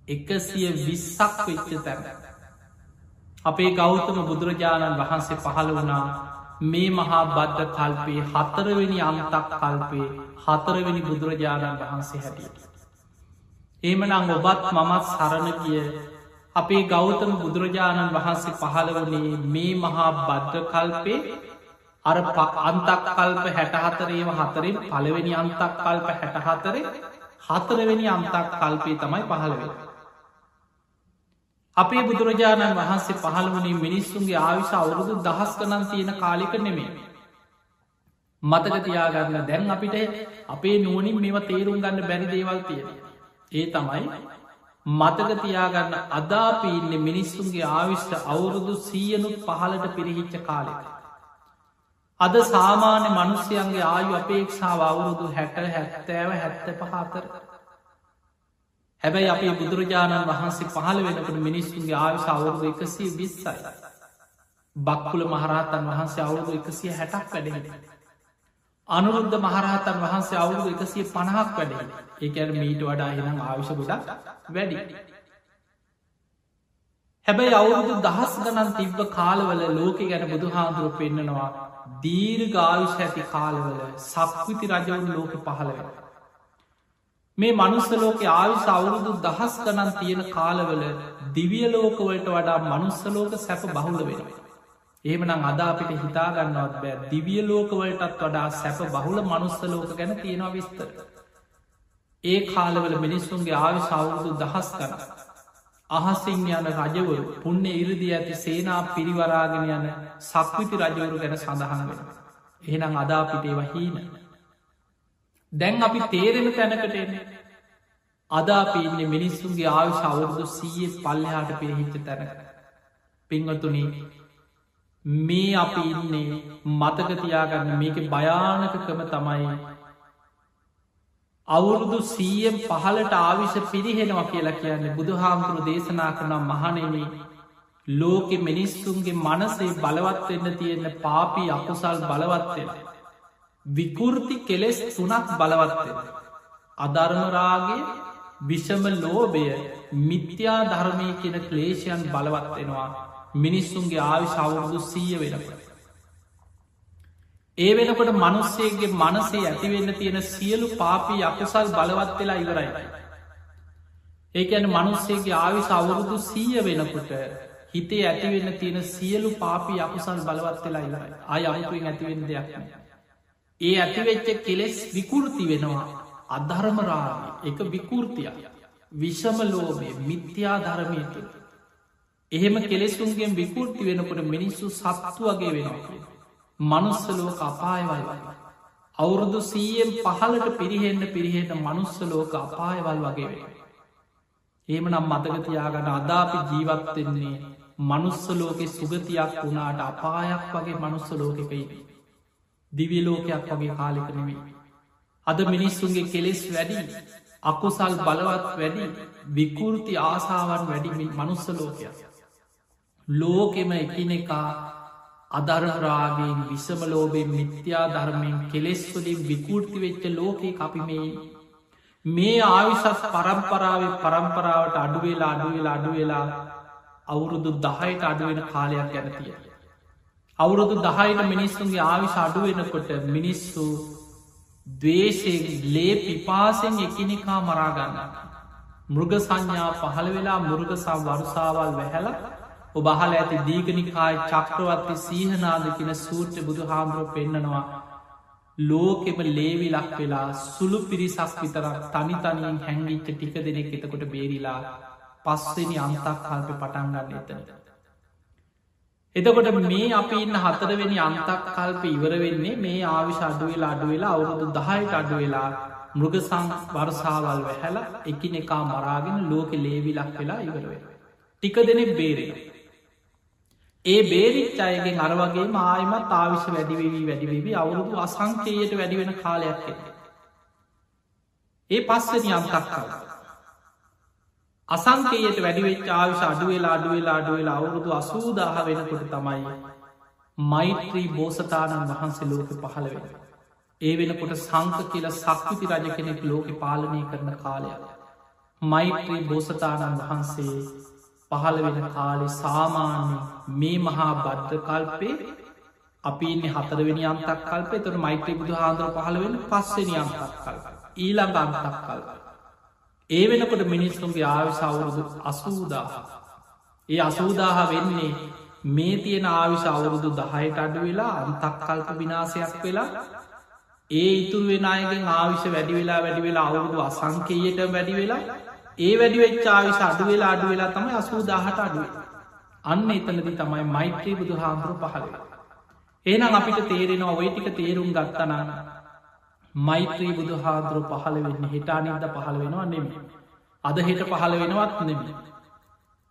Speaker 1: එකසිය විස්සක් වෙච්ච තැන. අපේ ගෞතම බුදුරජාණන් වහන්සේ පහළ වනා මේ මහා බද්ධ කල්පේ හතරවෙනි අන්තක් කල්පේ හතරවෙනි බුදුරජාණන් වහන්සේ හැටියට. ඒමනං ඔබත් මමත් සරණ කිය අපේ ගෞතම බුදුරජාණන් වහන්සේ පහළ වනේ මේ මහා බද්ධ කල්පේ අර අන්තක් කල්ප හැටහතරේම හතරින් පළවෙනි අන්තක් කල්ප හැටහතරේ හතරවෙනි අන්තක් කල්පේ තමයි පහළවෙෙන. අපේ බුදුරජාණන් වහන්සේ පහළ වනේ මිනිස්සුන්ගේ ආවිශ අවුරුදු දහස් කනන් තියෙන කාලික නෙමේ. මතක තියාගන්න දැන් අපිට අපේ නුවනින් මෙම තේරුම් ගන්න බැරි දේවල් තියෙන. ඒ තමයි මතක තියාගන්න අදාපීන්න මිනිස්සුන්ගේ ආවිශ්ට අවුරුදු සීයනුත් පහලට පිරිහිච්ච කාලෙක. අද සාමාන්‍ය මනුස්්‍යයන්ගේ ආයු අපේක්ෂාව අවුරුදු හැට හැත්තෑව හැත්ත පහතර. හැබැයි අපේ බුදුරජාණන් වහන්සේ පහළ වෙනකට මිනිස්සුන්ගේ ආවිශ අවුරුදු එකසිය විස්සයි. බක්කුල මහරහතන් වහන්සේ අවුරුදු එකසිය හැටක් වැඩෙන. අනුරුද්ධ මහරහතන් වහන්සේ අවුරුදු එකසිය පණහක් වැඩෙන ඒකැර මීට වඩා එනම් ආවිශ ගොඩක් වැඩි. හැබැයි අවුරුදු දහස් ගනන් තිබ්බ කාලවල ලෝක ගැන බුදු හාමුදුරුව පෙන්න්නනවා දීර් ගාවිශ ඇති කාලවල සක්විති රජවුන් ලෝක පහළවෙන. මේ මනුස්සලෝක ආවිශ අවුරුදු දහස් ගනන් තියෙන කාලවල දිවියලෝකවලට වඩා මනුස්සලෝක සැප බහුල වෙන. ඒමනම් අදාපිට හිතාගන්නවත් බෑ දිවියලෝකවලටත් වඩා සැප බහුල මනුස්සලෝක ගැන තියෙනවා විස්තර. ඒ කාලවල මිනිස්සුන්ගේ ආවිශ අවුරුදු දහස් කන. අහසිං යන රජවරු පුුණ්‍ය ඉරදි ඇති සේනා පිරිවරාගෙන යන සක්විති රජවරු ගැන සඳහන් වෙන. එහෙනම් අදාපිටේ වහීන. දැන් අපි තේරෙන තැනකට එන්නේ. අදාපින්න මිනිස්සුන්ගේ ආවිශ අවුරුදු සීය පල්ලහාට පිරිහිච්ච තැන. පිංවතුනී මේ අපි ඉන්නේ මතකතියාගන්න මේක භයානකකම තමයි අවුරුදු සීයෙන් පහලට ආවිශ පිරිහෙනවා කියලා කියන්නේ බුදු හාමුදුරු දේශනා කරනම් මහනෙමී ලෝකෙ මිනිස්සුන්ගේ මනසේ බලවත්වෙන්න තියෙන්න පාපී අකුසල් බලවත්වෙලා. විකෘති කෙලෙස් තුනක් බලවත්වෙන. අධර්මරාගේ විෂම ලෝබය මිත්‍යා ධර්මය කියන ක්ලේෂයන් බලවත් වෙනවා මිනිස්සුන්ගේ ආවිශාවරුදු සීය වෙනකට. ඒ වෙනකොට මනුස්සේගේ මනසේ ඇතිවෙන්න තියෙන සියලු පාපී අකුසල් බලවත් වෙලා ඉවරයි. ඒකැන මනුස්සේගේ ආවිශ අවුරුදු සීය වෙනකොට හිතේ ඇතිවෙන්න තියෙන සියලු පාපී අකුසල් බලවත් වෙලා ඉවරයි. අය අයතුවෙන් ඇතිවෙන දෙයක් ඒ ඇතිවෙච්ච කෙලෙස් විකෘති වෙනවා. අධර්මරාම එක විකෘතිය විෂම ලෝබය මිත්‍යා ධර්මය තුළ. එහෙම කෙලෙසුන්ගේ විකෘති වෙනකොට මිනිස්සු සත්තු වගේ වෙනවා. මනුස්සලෝක අපායවල්. අවුරුදු සීයෙන් පහලට පිරිහෙන්න පිරිහෙට මනුස්සලෝක අපායවල් වගේ වේ ඒම නම් මතකතියාගන්න අදාපි ජීවත්වෙන්නේ මනුස්සලෝකෙ සුගතියක් වුණාට අපායක් වගේ මනුස්ස ලෝකෙකයි දිවිලෝකයක් වගේ කාලික නෙමේ අද මිනිස්සුන්ගේ කෙලෙස් වැඩි අකුසල් බලවත් වැඩි විකෘති ආසාවන් වැඩිමින් මනුස්ස ලෝකයක්. ලෝකෙම එකිනෙකා අදරරාගෙන් විසමලෝබෙන් මිත්‍යා ධර්මයෙන් කෙලෙස්වලින් විකෘති වෙච්ච ලෝකයේ අපිමේ මේ ආවිශස් පරම්පරාව පරම්පරාවට අඩුවෙලා අඩුවෙලා අඩුවෙලා අවුරුදු දහයට අඩුවෙන කාලයක් ගැනතිය. අවුරුදු දහයට මිනිස්සුන්ගේ ආවිශ අඩුවෙනකොට මිනිස්සු දවේශයෙන් ලේ පිපාසෙන් එකිනිකා මරාගන්න. මෘග සංඥා පහළ වෙලා මුරුගසා වරුසාවල් වැහැල ඔබහල ඇති දීගනිකායි චක්‍රවත්ති සීහනාද කියෙන සූට්‍ර බුදු හාමුදුරුව පෙන්න්නනවා ලෝකෙම ලේවි ලක් වෙලා සුළු පිරිසක් විතරක් තනි තනියෙන් හැංගිච්ච ටික දෙනෙක් එතකොට බේරිලා පස්සනි අන්තක් කල්ප පටන්ගන්න එතනට. එතකොට මේ අපි ඉන්න හතරවෙනි අන්තක් කල්ප ඉවර වෙන්නේ මේ ආවිශ අඩුවෙලා අඩුවෙලා අවුරුදු දහයට අඩු වෙලා මෘගසං වර්සාවල් වැහැල එකිනෙකා මරාගෙන ලෝක ලේවිලක් වෙලා ඉවරවෙන. ටික දෙනෙක් බේරෙන. ඒ බේරිච් අයගෙන් අරවගේ ආයමත් ආවිශ වැඩිවී වැඩිවී අවුරුදු අසංකේයට වැඩිවෙන කාලයක් ඇත. ඒ පස්සනි අන්තක් කලා. අසංකයට වැඩිවෙච් ආවිශ අඩුවෙලා අඩුවෙලා අඩුවෙලා අවුරුදු අසූදාහ වෙනකොට තමයි මෛත්‍රී බෝසතාණන් වහන්සේ ලෝක පහළ වෙන. ඒ වෙනකොට සංක කියල සක්විති රජ කෙනෙක් ලෝක පාලනය කරන කාලයක්. මෛත්‍රී බෝසතාණන් වහන්සේ පහළ වෙන කාලෙ සාමාන්‍ය මේ මහා බද්ධ කල්පේ අපි ඉන්න හතරවෙනි අම්තක් කල්පේ තොර මෛත්‍රී බුදු හාන්දුර පහළ වෙන පස්සනි අම්තක් කල් ඊළඟ අම්තක් කල්ප. ඒ වෙනකොට මිනිස්සුන්ගේ ආවිශ අවුරුදු අසූදාහ. ඒ අසූදාහ වෙන්නේ මේ තියෙන ආවිශ අවුරුදු දහයට අඩු වෙලා අන්තක් කල්ප විනාසයක් වෙලා ඒ ඉතුරු වෙනයගෙන් ආවිශ වැඩි වෙලා වැඩි වෙලා අවුරුදු අසංකයට වැඩි වෙලා ඒ වැඩි වෙච්චාවිශ අඩු වෙලා අඩු වෙලා තමයි අසූදාහට අඩුව. අන්න එතනදි තමයි මෛත්‍රී බුදු හාමුදුරු පහළ. ඒනම් අපිට තේරෙනවා ඔය ටික තේරුම් ගත්තනාන මෛත්‍රී බුදු හාදුරු පහළ වෙන්න හිටානින්ද පහළ වෙනවා නෙමි. අද හෙට පහළ වෙනවත් නෙමි.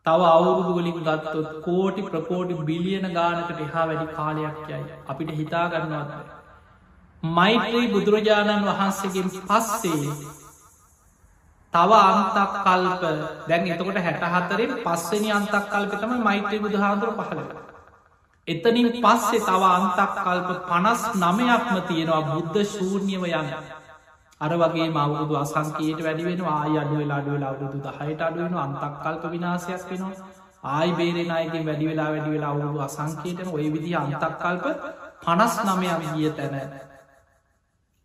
Speaker 1: තව අවුරුදුවලින් ගත්තොත් කෝටි ප්‍රකෝටි බිලියන ගානකට එහා වැඩි කාලයක් යයි අපිට හිතාගන්නවත්. මෛත්‍රී බුදුරජාණන් වහන්සේගෙන් පස්සේ තව අන්තක් කල්ප දැන් එතකොට හැට හතරෙන් පස්සනි අන්තක් කල්පතම මෛත්‍රී බුදුහාදුර පහළවෙලා. එතනින් පස්සේ තව අන්තක් කල්ප පනස් නමයක්ම තියෙනවා බුද්ධ ශූර්ණියව යන්න. අර වගේ මවුරුදු අසංකයට වැඩිවෙන ආය අඩුවෙලා අඩුවෙලා අවුරුදු දහයට අඩුවෙන අන්තක් කල්ප විනාසයක් වෙනවා. ආයි බේරෙන අයගේ වැඩි වෙලා වැඩි වෙලා අවුරුදු අසංකේටන ඔය විදි අන්තක් කල්ප පනස් නමයක් ගිය තැන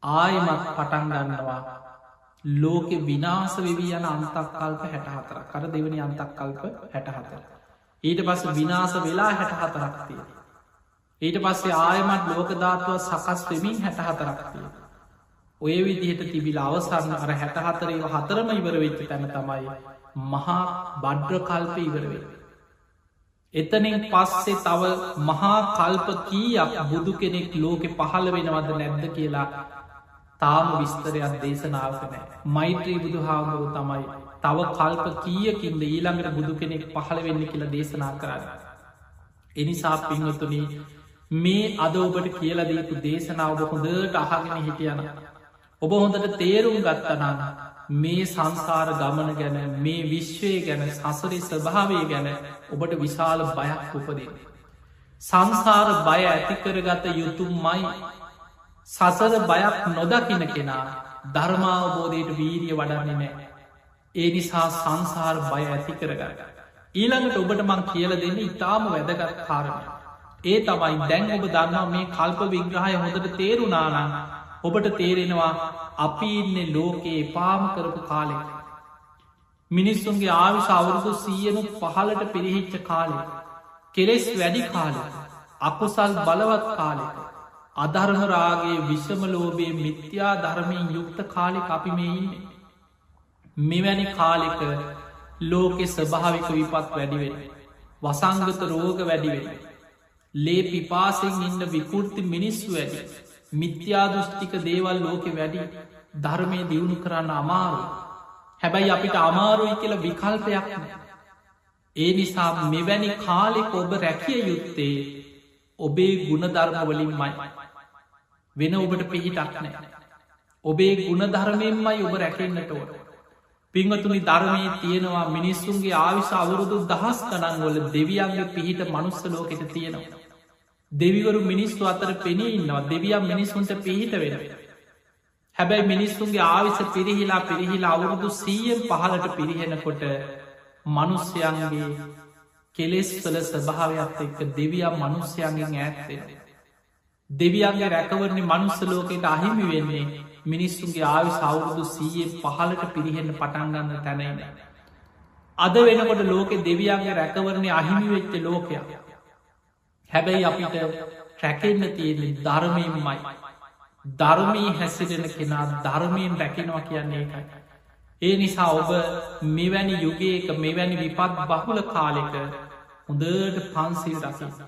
Speaker 1: ආයමත් පටන් ගන්නවා ලෝකෙ විනාස වෙවී යන අන්තක් කල්ප හැට හතර කර දෙවනි අන්තක් කල්ප හැට හතර. ඊට පස්ස විනාස වෙලා හැට හතරක්තිය. ඊට පස්සේ ආයමත් ලෝකධාතුව සකස් වෙමින් හැට හතරක්තිය. ඔය විදිහට තිබිල අවසන්න අර හැට හතරේ හතරම ඉවර වෙච්චි තැන තමයි මහා බඩ්්‍ර කල්ප ඉවරවෙේ. එතනින් පස්සේ තව මහා කල්ප කීයක් බුදු කෙනෙක් ලෝකෙ පහළ වෙනවද නැද්ද කියලා තාම විස්තරයක් දේශනාවක නෑ මෛත්‍රී බුදු හාමුදුරු තමයි තව කල්ප කියකින්ද ඊළඟට බුදු කෙනෙක් පහළ වෙන්න කියලා දේශනා කරන්න. එනිසා පින්වතුනී මේ අද ඔබට කියලදීපු දේශනාව හොඳට අහගෙන හිටියන. ඔබ හොඳට තේරුම් ගත්තනාන මේ සංසාර ගමන ගැන මේ විශ්වය ගැන සසරි ස්වභාවය ගැන ඔබට විශාල බයක් උපදේ. සංසාර බය ඇතිකරගත යුතුම් මයි සසර බයක් නොදකින කෙනා ධර්මාවබෝධයට වීරිය වඩන්නේ නෑ. ඒ නිසා සංසාර බය ඇති කරගන්න. ඊළඟට ඔබට මං කියල දෙන්න ඉතාම වැදගත් කාරණය. ඒ තමයි දැන් ඔබ දන්නවා මේ කල්ප විග්‍රහය හොඳට තේරුණානම් ඔබට තේරෙනවා අපි ඉන්න ලෝකයේ පාම කරපු කාලෙ. මිනිස්සුන්ගේ ආවිශ අවුරුදු සීයනු පහලට පිරිහිච්ච කාලෙ. කෙලෙස් වැඩි කාලෙ. අකුසල් බලවත් කාලෙක. අධර්මරාගේ විෂමලෝබයේ මිත්‍යා ධර්මයෙන් යුක්ත කාලෙ අපි මේ ඉන්නේ. මෙවැනි කාලෙක ලෝකෙ ස්භාවික විපත් වැඩිවෙන. වසංගත රෝග වැඩිවෙන. ලේ පිපාසෙන් ඉන්න විකෘති මිනිස්සු වැඩි. මිත්‍යාදෘෂ්ටික දේවල් ලෝකෙ වැඩි ධර්මය දියුණු කරන්න අමාරු. හැබැයි අපිට අමාරුයි කියල විකල්පයක් නෑ. ඒ නිසා මෙවැනි කාලෙක ඔබ රැකිය යුත්තේ ඔබේ ගුණධර්මවලින් මයි. වෙන ඔබට පිහිටක් නෑ. ඔබේ ගුණධර්මයෙන්මයි ඔබ රැකෙන්න්නට ඕට. පිංහතුනි ධර්මයේ තියෙනවා මිනිස්සුන්ගේ ආවිශ අවුරුදු දහස් කනන්වල දෙවියන්ගේ පිහිට මනුස්ස ලෝකෙට තියෙනවා. දෙවිවරු මිනිස්සු අතර පෙනී ඉන්නවා දෙවියම් මිනිස්සුන්ට පිහිට වෙන. හැබැයි මිනිස්සුන්ගේ ආවිස පිරිහිලා පිරිහිලා අවුරුදු සීයෙන් පහලට පිරිහෙනකොට මනුස්්‍යයන්ගේ කෙලෙස් කළ ස්භාවයක් එක්ක දෙවියම් මනුස්්‍යයන්ගෙන් ඇත්තෙන. දෙවියන්ගේ රැකවරණි මනුස්ස ලෝකෙට අහිමි වෙන්නේ මිනිස්සුන්ගේ ආවි සෞරුදු සීයෙන් පහලට පිරිහෙන්න පටන්ගන්න තැනයින. අද වෙනකොට ලෝකෙ දෙවියන්ගේ රැකවරණය අහිමි වෙච්ච ලෝකයක්. හැබැයි අපිට රැකෙන්න්න තියෙන ධර්මයමයි. ධර්මී හැසිරෙන කෙනා ධර්මයෙන් රැකෙනවා කියන්නේ එකයි. ඒ නිසා ඔබ මෙවැනි යුගයක මෙවැනි විපත් බහුල කාලෙක හොඳට පන්සිල් රසි.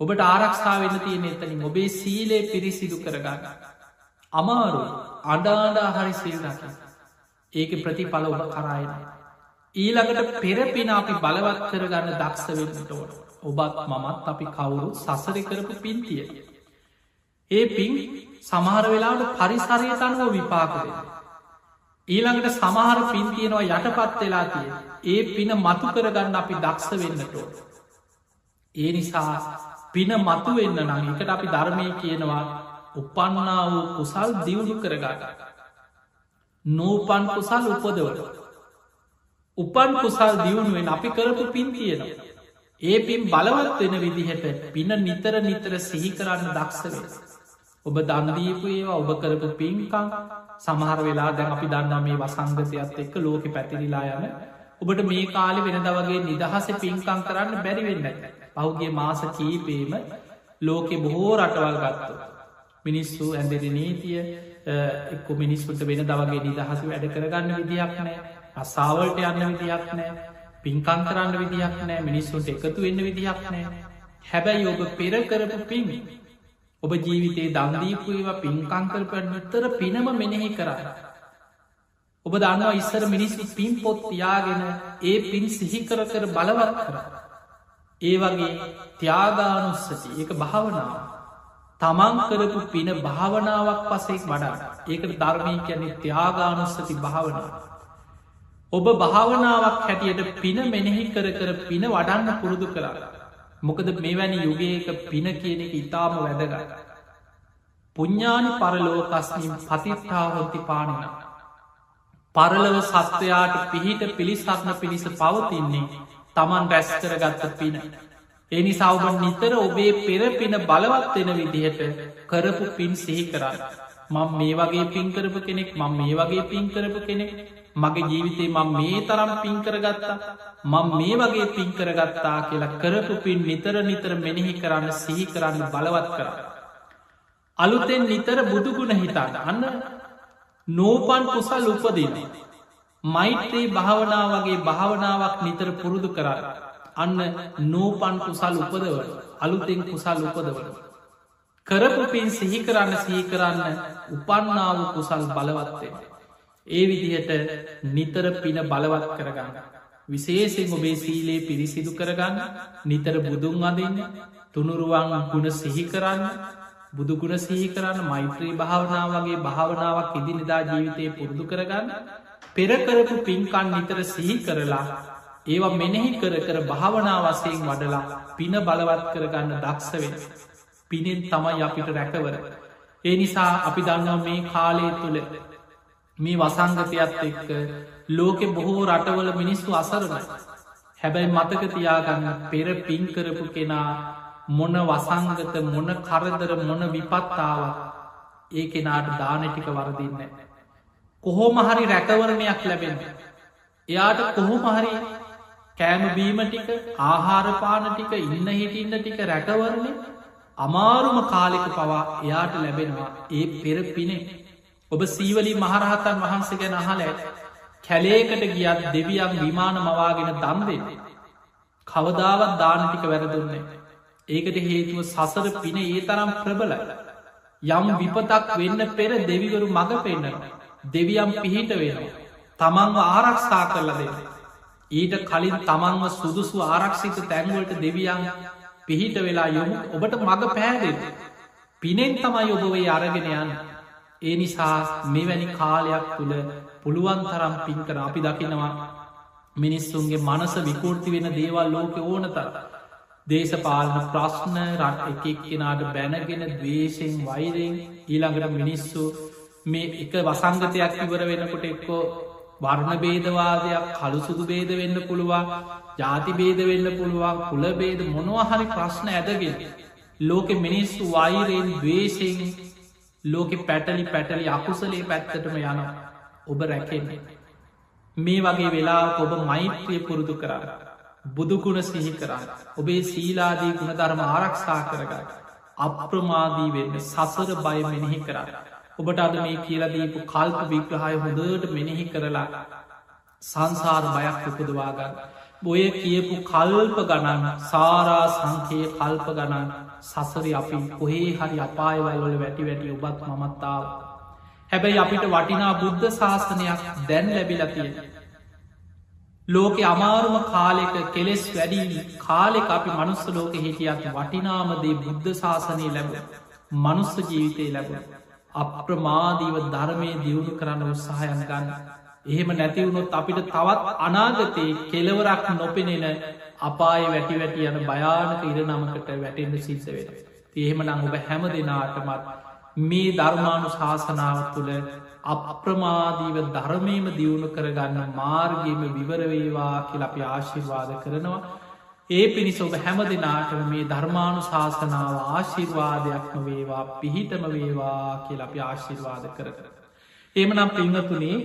Speaker 1: ඔබට ආරක්ෂා වෙන්න තියෙන එතනින් ඔබේ සීලේ පිරිසිදු කරගන්න. අමාරු අඩාඩා හරි සිල් දකි. ඒක ප්‍රතිඵල ඔබ කරායන. ඊළඟට පෙරපින අපි බලවත් කරගන්න දක්ෂ වෙන්නට ඕට. ඔබත් මමත් අපි කවුරු සසරි කරපු පින්තිය. ඒ පින් සමහර වෙලාට පරිසරයට අනුව විපාකරය. ඊළඟට සමහර පින් තියෙනවා යටපත් වෙලා තිය. ඒ පින මතු කරගන්න අපි දක්ෂ වෙන්නටෝ. ඒ නිසා පින මතු වෙන්න නම් එකට අපි ධර්මය කියනවා උපන්නා වූ කුසල් දියුණු කරගට. නූපන් කුසල් උපදවට. උපන් කුසල් දියුණුවෙන් අපි කරපු පින් තියෙනවා. ඒ පින් බලවත් වෙන විදිහට පින නිතර නිතර සිහි කරන්න දක්ෂවේ. ඔබ දන්දීපු ඒවා ඔබ කරපු පින්කං සමහර වෙලා දැන් අපි දන්නා මේ වසංගතයත් එක්ක ලෝක පැතිරිලා යන ඔබට මේ කාලි වෙනද වගේ නිදහස පින්කං කරන්න බැරිවෙන්න පහුගේ මාස කීපේම ලෝකෙ බොහෝ රටවල් ගත්තු. මිනිස්සු ඇඳෙන නීතිය එක්ක මිනිස්සුට වෙන දවගේ නිදහස වැඩ කරගන්න විදිහක් නෑ අසාවලට යන්න විදිහක් නෑ පින්කං කරන්න විදිහක් නෑ මිනිස්සුන්ට එකතු වෙන්න විදිහක් නෑ හැබැයි ඔබ පෙර කරපු පින්මි ඔබ ජීවිතයේ දන්දීපු ඒවා පින්කංකරපනතර පිනම මෙනෙහි කරන්න. ඔබ දන්නවා ඉස්සර මිනිස්සු පින් පොත් තියාගෙන ඒ පින් සිහිකර කර බලවත් කර. ඒ වගේ ත්‍යාගානුස්සති ඒක භාවනාව. තමන් කරපු පින භාවනාවක් පසෙක් වඩා ඒකට ධර්මය කියන්නේ ත්‍යාගානුස්සති භාවනාව. ඔබ භාවනාවක් හැටියට පින මෙනෙහි කර කර පින වඩන්න පුරුදු කලා. මොකද මෙවැනි යුගයක පින කියන එක ඉතාම වැදගත්. පුඤ්ඥානි පරලෝකස්නිම් පතිත්තා හොති පානන. පරලව සත්වයාට පිහිට පිළිසරණ පිණිස පවතින්නේ තමන් රැස්කරගත්ත පින. එනි සෞබ නිතර ඔබේ පෙර පින බලවත් වෙන විදිහට කරපු පින් සිහි කරන්න. මං මේ වගේ පින්කරපු කෙනෙක් මං මේ වගේ පින්කරපු කෙනෙක් මගේ ජීවිතේ මං මේ තරම් පින්කරගත්තා මං මේ වගේ පින්කරගත්තා කියලා කරපු පින් නිතර නිතර මෙනෙහි කරන්න සිහි කරන්න බලවත් කර. අලුතෙන් නිතර බුදුගුණ හිතාට අන්න නෝපන් කුසල් උපදින. මෛත්‍රී භාවනා වගේ භාවනාවක් නිතර පුරුදු කරන්න. අන්න නෝපන් කුසල් උපදව අලුතෙන් කුසල් උපදවල. කරපු පින් සිහි කරන්න සිහි කරන්න උපන්නාව කුසල් බලවත්වේ. ඒ විදිහට නිතර පින බලවත් කරගන්න. විශේෂෙන් ඔබේ සීලේ පිරිසිදු කරගන්න නිතර බුදුන් අදන්න තුනුරුවන් ගුණ සිහි කරන්න බුදුගුණ සිහි කරන්න මෛත්‍රී භාවනාව වගේ භාවනාවක් ඉදිනිදා ජීවිතය පුරුදු කරගන්න පෙරකරපු පින්කන් නිතර සිහි කරලා ඒවා මෙනෙහි කර කර භාවනාවසයෙන් වඩලා පින බලවත් කරගන්න දක්ෂවෙන. පිනෙන් තමයි අපිට රැකවර. ඒ නිසා අපි දන්නවා මේ කාලය තුළ මේ වසංගතයක්ත් එක්ක ලෝකෙ බොහෝ රටවල මිනිස්සු අසරණයි. හැබැයි මතක තියාගන්න පෙර පින්කරපු කෙනා මොන වසංගත මොන කරදර මොන විපත්තාවක් ඒ කෙනාට දානටික වරදින්න. කොහෝම හරි රැකවරණයක් ලැබෙන. එයාට කොහොම හරි කෑම බීම ටික ආහාරපාන ටික ඉන්න හිටින්න ටික රැකවරණය අමාරුම කාලෙක පවා එයාට ලැබෙනවා ඒ පෙර පිනේ. ඔබ සීවලී මහරහතන් වහන්සේ ගැන අහල ඇත්. කැලේකට ගියත් දෙවියන් විමාන මවාගෙන දන්දෙන්. කවදාවත් දානටික වැරදුන්නේ. ඒකට හේතුව සසර පින ඒ තරම් ප්‍රබලයි. යම් විපතක් වෙන්න පෙර දෙවිවරු මඟ පෙන්න්නනවා. දෙවියම් පිහිට වෙනවා. තමන්ව ආරක්ෂා කරල දෙන්න. ඊට කලින් තමන්ව සුදුසු ආරක්ෂිත තැන්වලට දෙවියන් පිහිට වෙලා යොමු ඔබට මඟ පැහැදෙන. පිනෙන් තමයි ඔබවේ අරගෙන යන්න. ඒ නිසා මෙවැනි කාලයක් තුළ පුළුවන් තරම් පින්කර අපි දකිනවා මිනිස්සුන්ගේ මනස විකෘති වෙන දේවල් ලෝක ඕනතර. දේශපාලන ප්‍රශ්න රට එකෙක් කෙනාට බැනගෙන දවේශයෙන් වෛරෙන් ඊළඟට මිනිස්සු මේ එක වසංගතයක් ඉවර වෙනකොට එක්කෝ වර්ණ බේදවාදයක් කළු සුදු බේද වෙන්න පුළුවන් ජාති බේද වෙන්න පුළුවන් කුලබේද මොනවහරි ප්‍රශ්න ඇදගෙන ලෝකෙ මිනිස්සු වෛරයෙන් දවේශයෙන් ලෝකෙ පැටලි පැටලි අකුසලේ පැත්තටම යන ඔබ රැකෙන්නේ. මේ වගේ වෙලා ඔබ මෛත්‍රිය පුරුදු කරන්න. බුදුගුණ සිහි කරන්න. ඔබේ සීලාදී ගුණධර්ම ආරක්ෂා කරගන්න. අප්‍රමාදී වෙන්න සසර බය මෙනෙහි කරන්න. ඔබට අද මේ කියලදීපු කල්ප විග්‍රහය හොඳට මෙනෙහි කරලා සංසාර බයක් උපදවාගන්න. බොය කියපු කල්ප ගණන් සාරා සංකයේ කල්ප ගණන් සසරි අපි කොහේ හරි අපායවල්වල වැටි වැටි ඔබත් මමත්තාව. හැබැයි අපිට වටිනා බුද්ධ ශාසනයක් දැන් ලැබිලතිය. ලෝකෙ අමාරුම කාලෙක කෙලෙස් වැඩී කාලෙ අපි මනුස්ස ලෝක හිටියත් වටිනාමදේ බුද්ධ ශාසනය ලැබ මනුස්ස ජීවිතය ලැබ අප්‍රමාදීව ධර්මය දියුණු කරන්න උත්සාහයන් ගන්න එහෙම නැතිවුණොත් අපිට තවත් අනාගතයේ කෙලවරක් නොපෙනෙන අපාය වැටි වැටි යන භයානක ඉර නමකට වැටෙන්ට සිද්ධ වෙන. එහෙම නං ඔබ හැම දෙනාටමත් මේ ධර්මාණු ශාසනාව තුළ අප්‍රමාදීව ධර්මයම දියුණු කරගන්න මාර්ගීම විවරවේවා කියල අපි ආශිර්වාද කරනවා. ඒ පිණිස ඔබ හැම දෙනාටම මේ ධර්මාණු ශාසනාව ආශිර්වාදයක්ම වේවා පිහිටම වේවා කියල අපි ආශිර්වාද කර කර. එමනම් පිංහතුනේ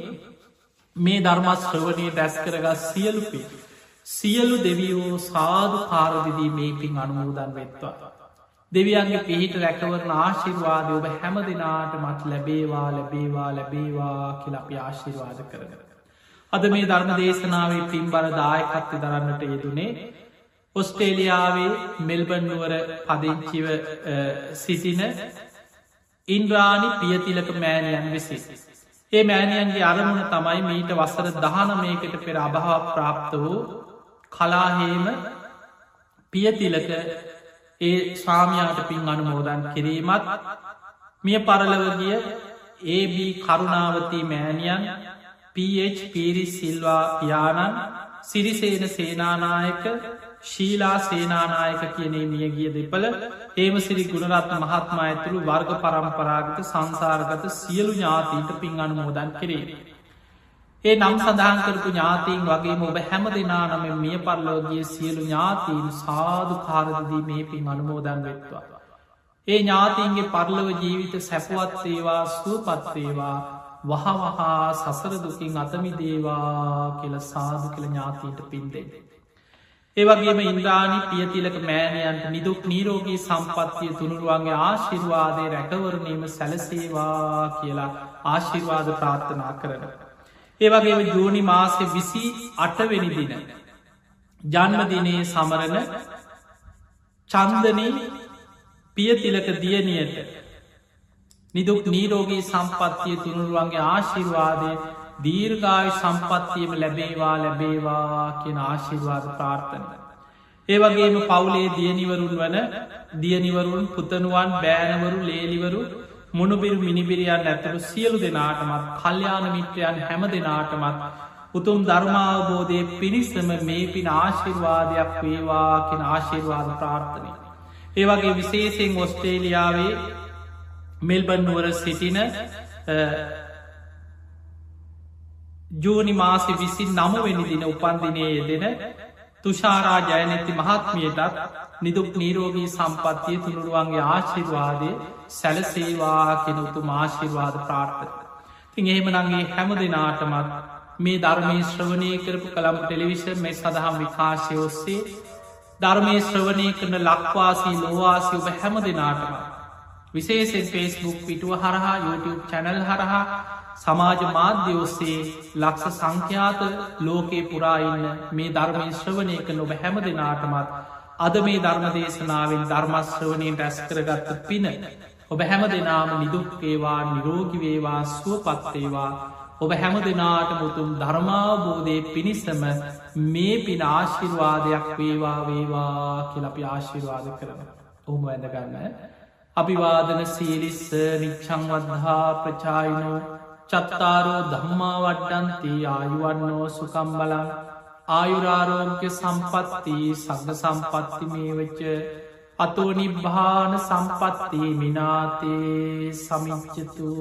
Speaker 1: මේ ධර්මශ්‍රවනය දැස් කරගත් සියලු පේ. සියලු දෙවියෝ සාධ කාරදිදී මේ පින් අනුමෝදන් වෙත්වා. දෙවියන්ගේ පිහිට රැකවරන ආශිර්වාද ඔබ හැම දෙනාට මත් ලැබේවා ලැබේවා ලැබේවා කියල අපි ආශිර්වාද කරගර. අද මේ ධර්ම දේශනාවේ පින් බල දායකත්ති දරන්නට යෙදුනේ ඔස්ටේලියාවේ මෙල්බන්නුවර පදිංචිව සිසින ඉන්ද්‍රාණි පියතිලක මෑණයන් විසි. ඒ මෑණියන්ගේ අරමුණ තමයි මීට වසර දහනමයකට පෙර අභහා ප්‍රාප්ත වූ කලාහේම පියතිලක ඒ ස්වාමයාට පින් අනුමෝදන් කිරීමත් මිය පරලවගිය AB කරුණාවතී මෑණියන් PH පිරිස් සිල්වා පියාණන් සිරිසේන සේනානායක ශීලා සේනානායක කියනේ මියගිය දෙපල ඒම සිරි ගුණරත් මහත්මා ඇතුළු වර්ග පරම්පරාගත සංසාර්ගත සියලු ඥාතීන්ට පින් අනුමෝදන් කරේ. ඒ නම් සඳහන් කරපු ඥාතීන් වගේ ඔබ හැම දෙනා නම මිය පරලෝගිය සියලු ඥාතීන් සාධු කාරදදී මේ පින් අනුමෝදන් වෙත්වා. ඒ ඥාතීන්ගේ පරලව ජීවිත සැපුවත්සේවා සූපත්සේවා වහවහා සසර දුකින් අතමි දේවා කියල සාධ කළ ඥාතීන්ට පින්දේ. ඒවගේම ඉන්ද්‍රාණි පියතිලක මෑණයන්ට නිදුක් නීරෝගී සම්පත්තිය තුළුරුවන්ගේ ආශිර්වාදය රැකවරණීම සැලසේවා කියලා ආශිර්වාද ප්‍රාර්ථනා කරන. ඒවගේම ජූනි මාසෙ විසි අටවෙනි දින. ජන්මදිනයේ සමරන චන්දනී පියතිලක දියනියට නිදුක් නීරෝගී සම්පත්තිය තුනුරුවන්ගේ ආශිර්වාදය දීර්ගාය සම්පත්තියම ලැබේවා ලැබේවා කියෙන ආශිර්වාද ප්‍රාර්ථනය. ඒවගේම පවුලේ දියනිවරුන් වන දියනිවරුන් පුතනුවන් බෑනවරු ලේලිවරු මොනුබිරු මිනිබිරියන් ඇතුළු සියලු දෙනාටමත් කල්්‍යාන මිත්‍රයන් හැම දෙනාටමත් උතුම් ධර්මාවබෝධය පිණිස්සම මේ පින ආශිර්වාදයක් වේවා කෙන ආශිර්වාද ප්‍රාර්ථනය. ඒවගේ විශේසිෙන් ඔස්ට්‍රේලියාවේ මෙල්බන් නුවර සිටින ජූනි මාසි විසින් නමවෙනි දින උපන්දිනයේ දෙන තුෂාරා ජයනැති මහත්මියටත් නිදුක් නීරෝගී සම්පත්තිය තුළුරුවන්ගේ ආශිර්වාදය සැලසේවා කෙනුතු මාශිර්වාද ප්‍රාර්ථ. තින් එහෙමනගේ හැම දෙනාටමත් මේ ධර්මී ශ්‍රවණය කරපු කළම් ටෙලිවිෂන් මේ සඳහම් විකාශය ඔස්සේ ධර්මය ශ්‍රවණය කරන ලක්වාසී ලෝවාසි ඔබ හැම දෙනාටම. විශේෂෙන් ෆේස්බුක් පිටුව හරහා YouTube චැනල් හරහා සමාජ මාධ්‍ය ඔස්සේ ලක්ෂ සංඛ්‍යාත ලෝකයේ පුරාඉන්න මේ ධර්මය ශ්‍රවණය කර ඔබ හැම දෙනාටමත් අද මේ ධර්මදේශනාවෙන් ධර්මශ්‍රවනයෙන් රැස් කරගත්ත පින ඔබ හැම දෙනාම නිදුක්කේවා නිරෝගිවේවා සුවපත්තේවා ඔබ හැම දෙනාට මුතුම් ධර්මාබෝධය පිණිස්සම මේ පින ආශිර්වාදයක් වේවා වේවා කියලපි ආශිර්වාද කරන. ඔහුම ඇඳගන්න. අභිවාදන සීලිස්ස නිච්චංවදහා ප්‍රචායිනෝ චත්තාරෝ ධම්මා වඩ්ඩන්ති ආයුවන්නෝ සුකම් බලන් ආයුරාරෝග්‍ය සම්පත්ති සග සම්පත්ති මේ වෙච්ච අතෝ නිබ්භාන සම්පත්ති මිනාතේ සමිච්චතු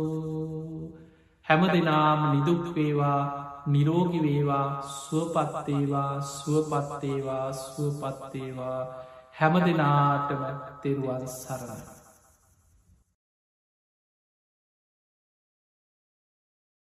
Speaker 1: හැම දෙනාම නිදුක්වේවා නිරෝගිවේවා සුවපත්තේවා සුවපත්තේවා සුවපත්තේවා හැම දෙනාටම තෙරුවන් සරණ.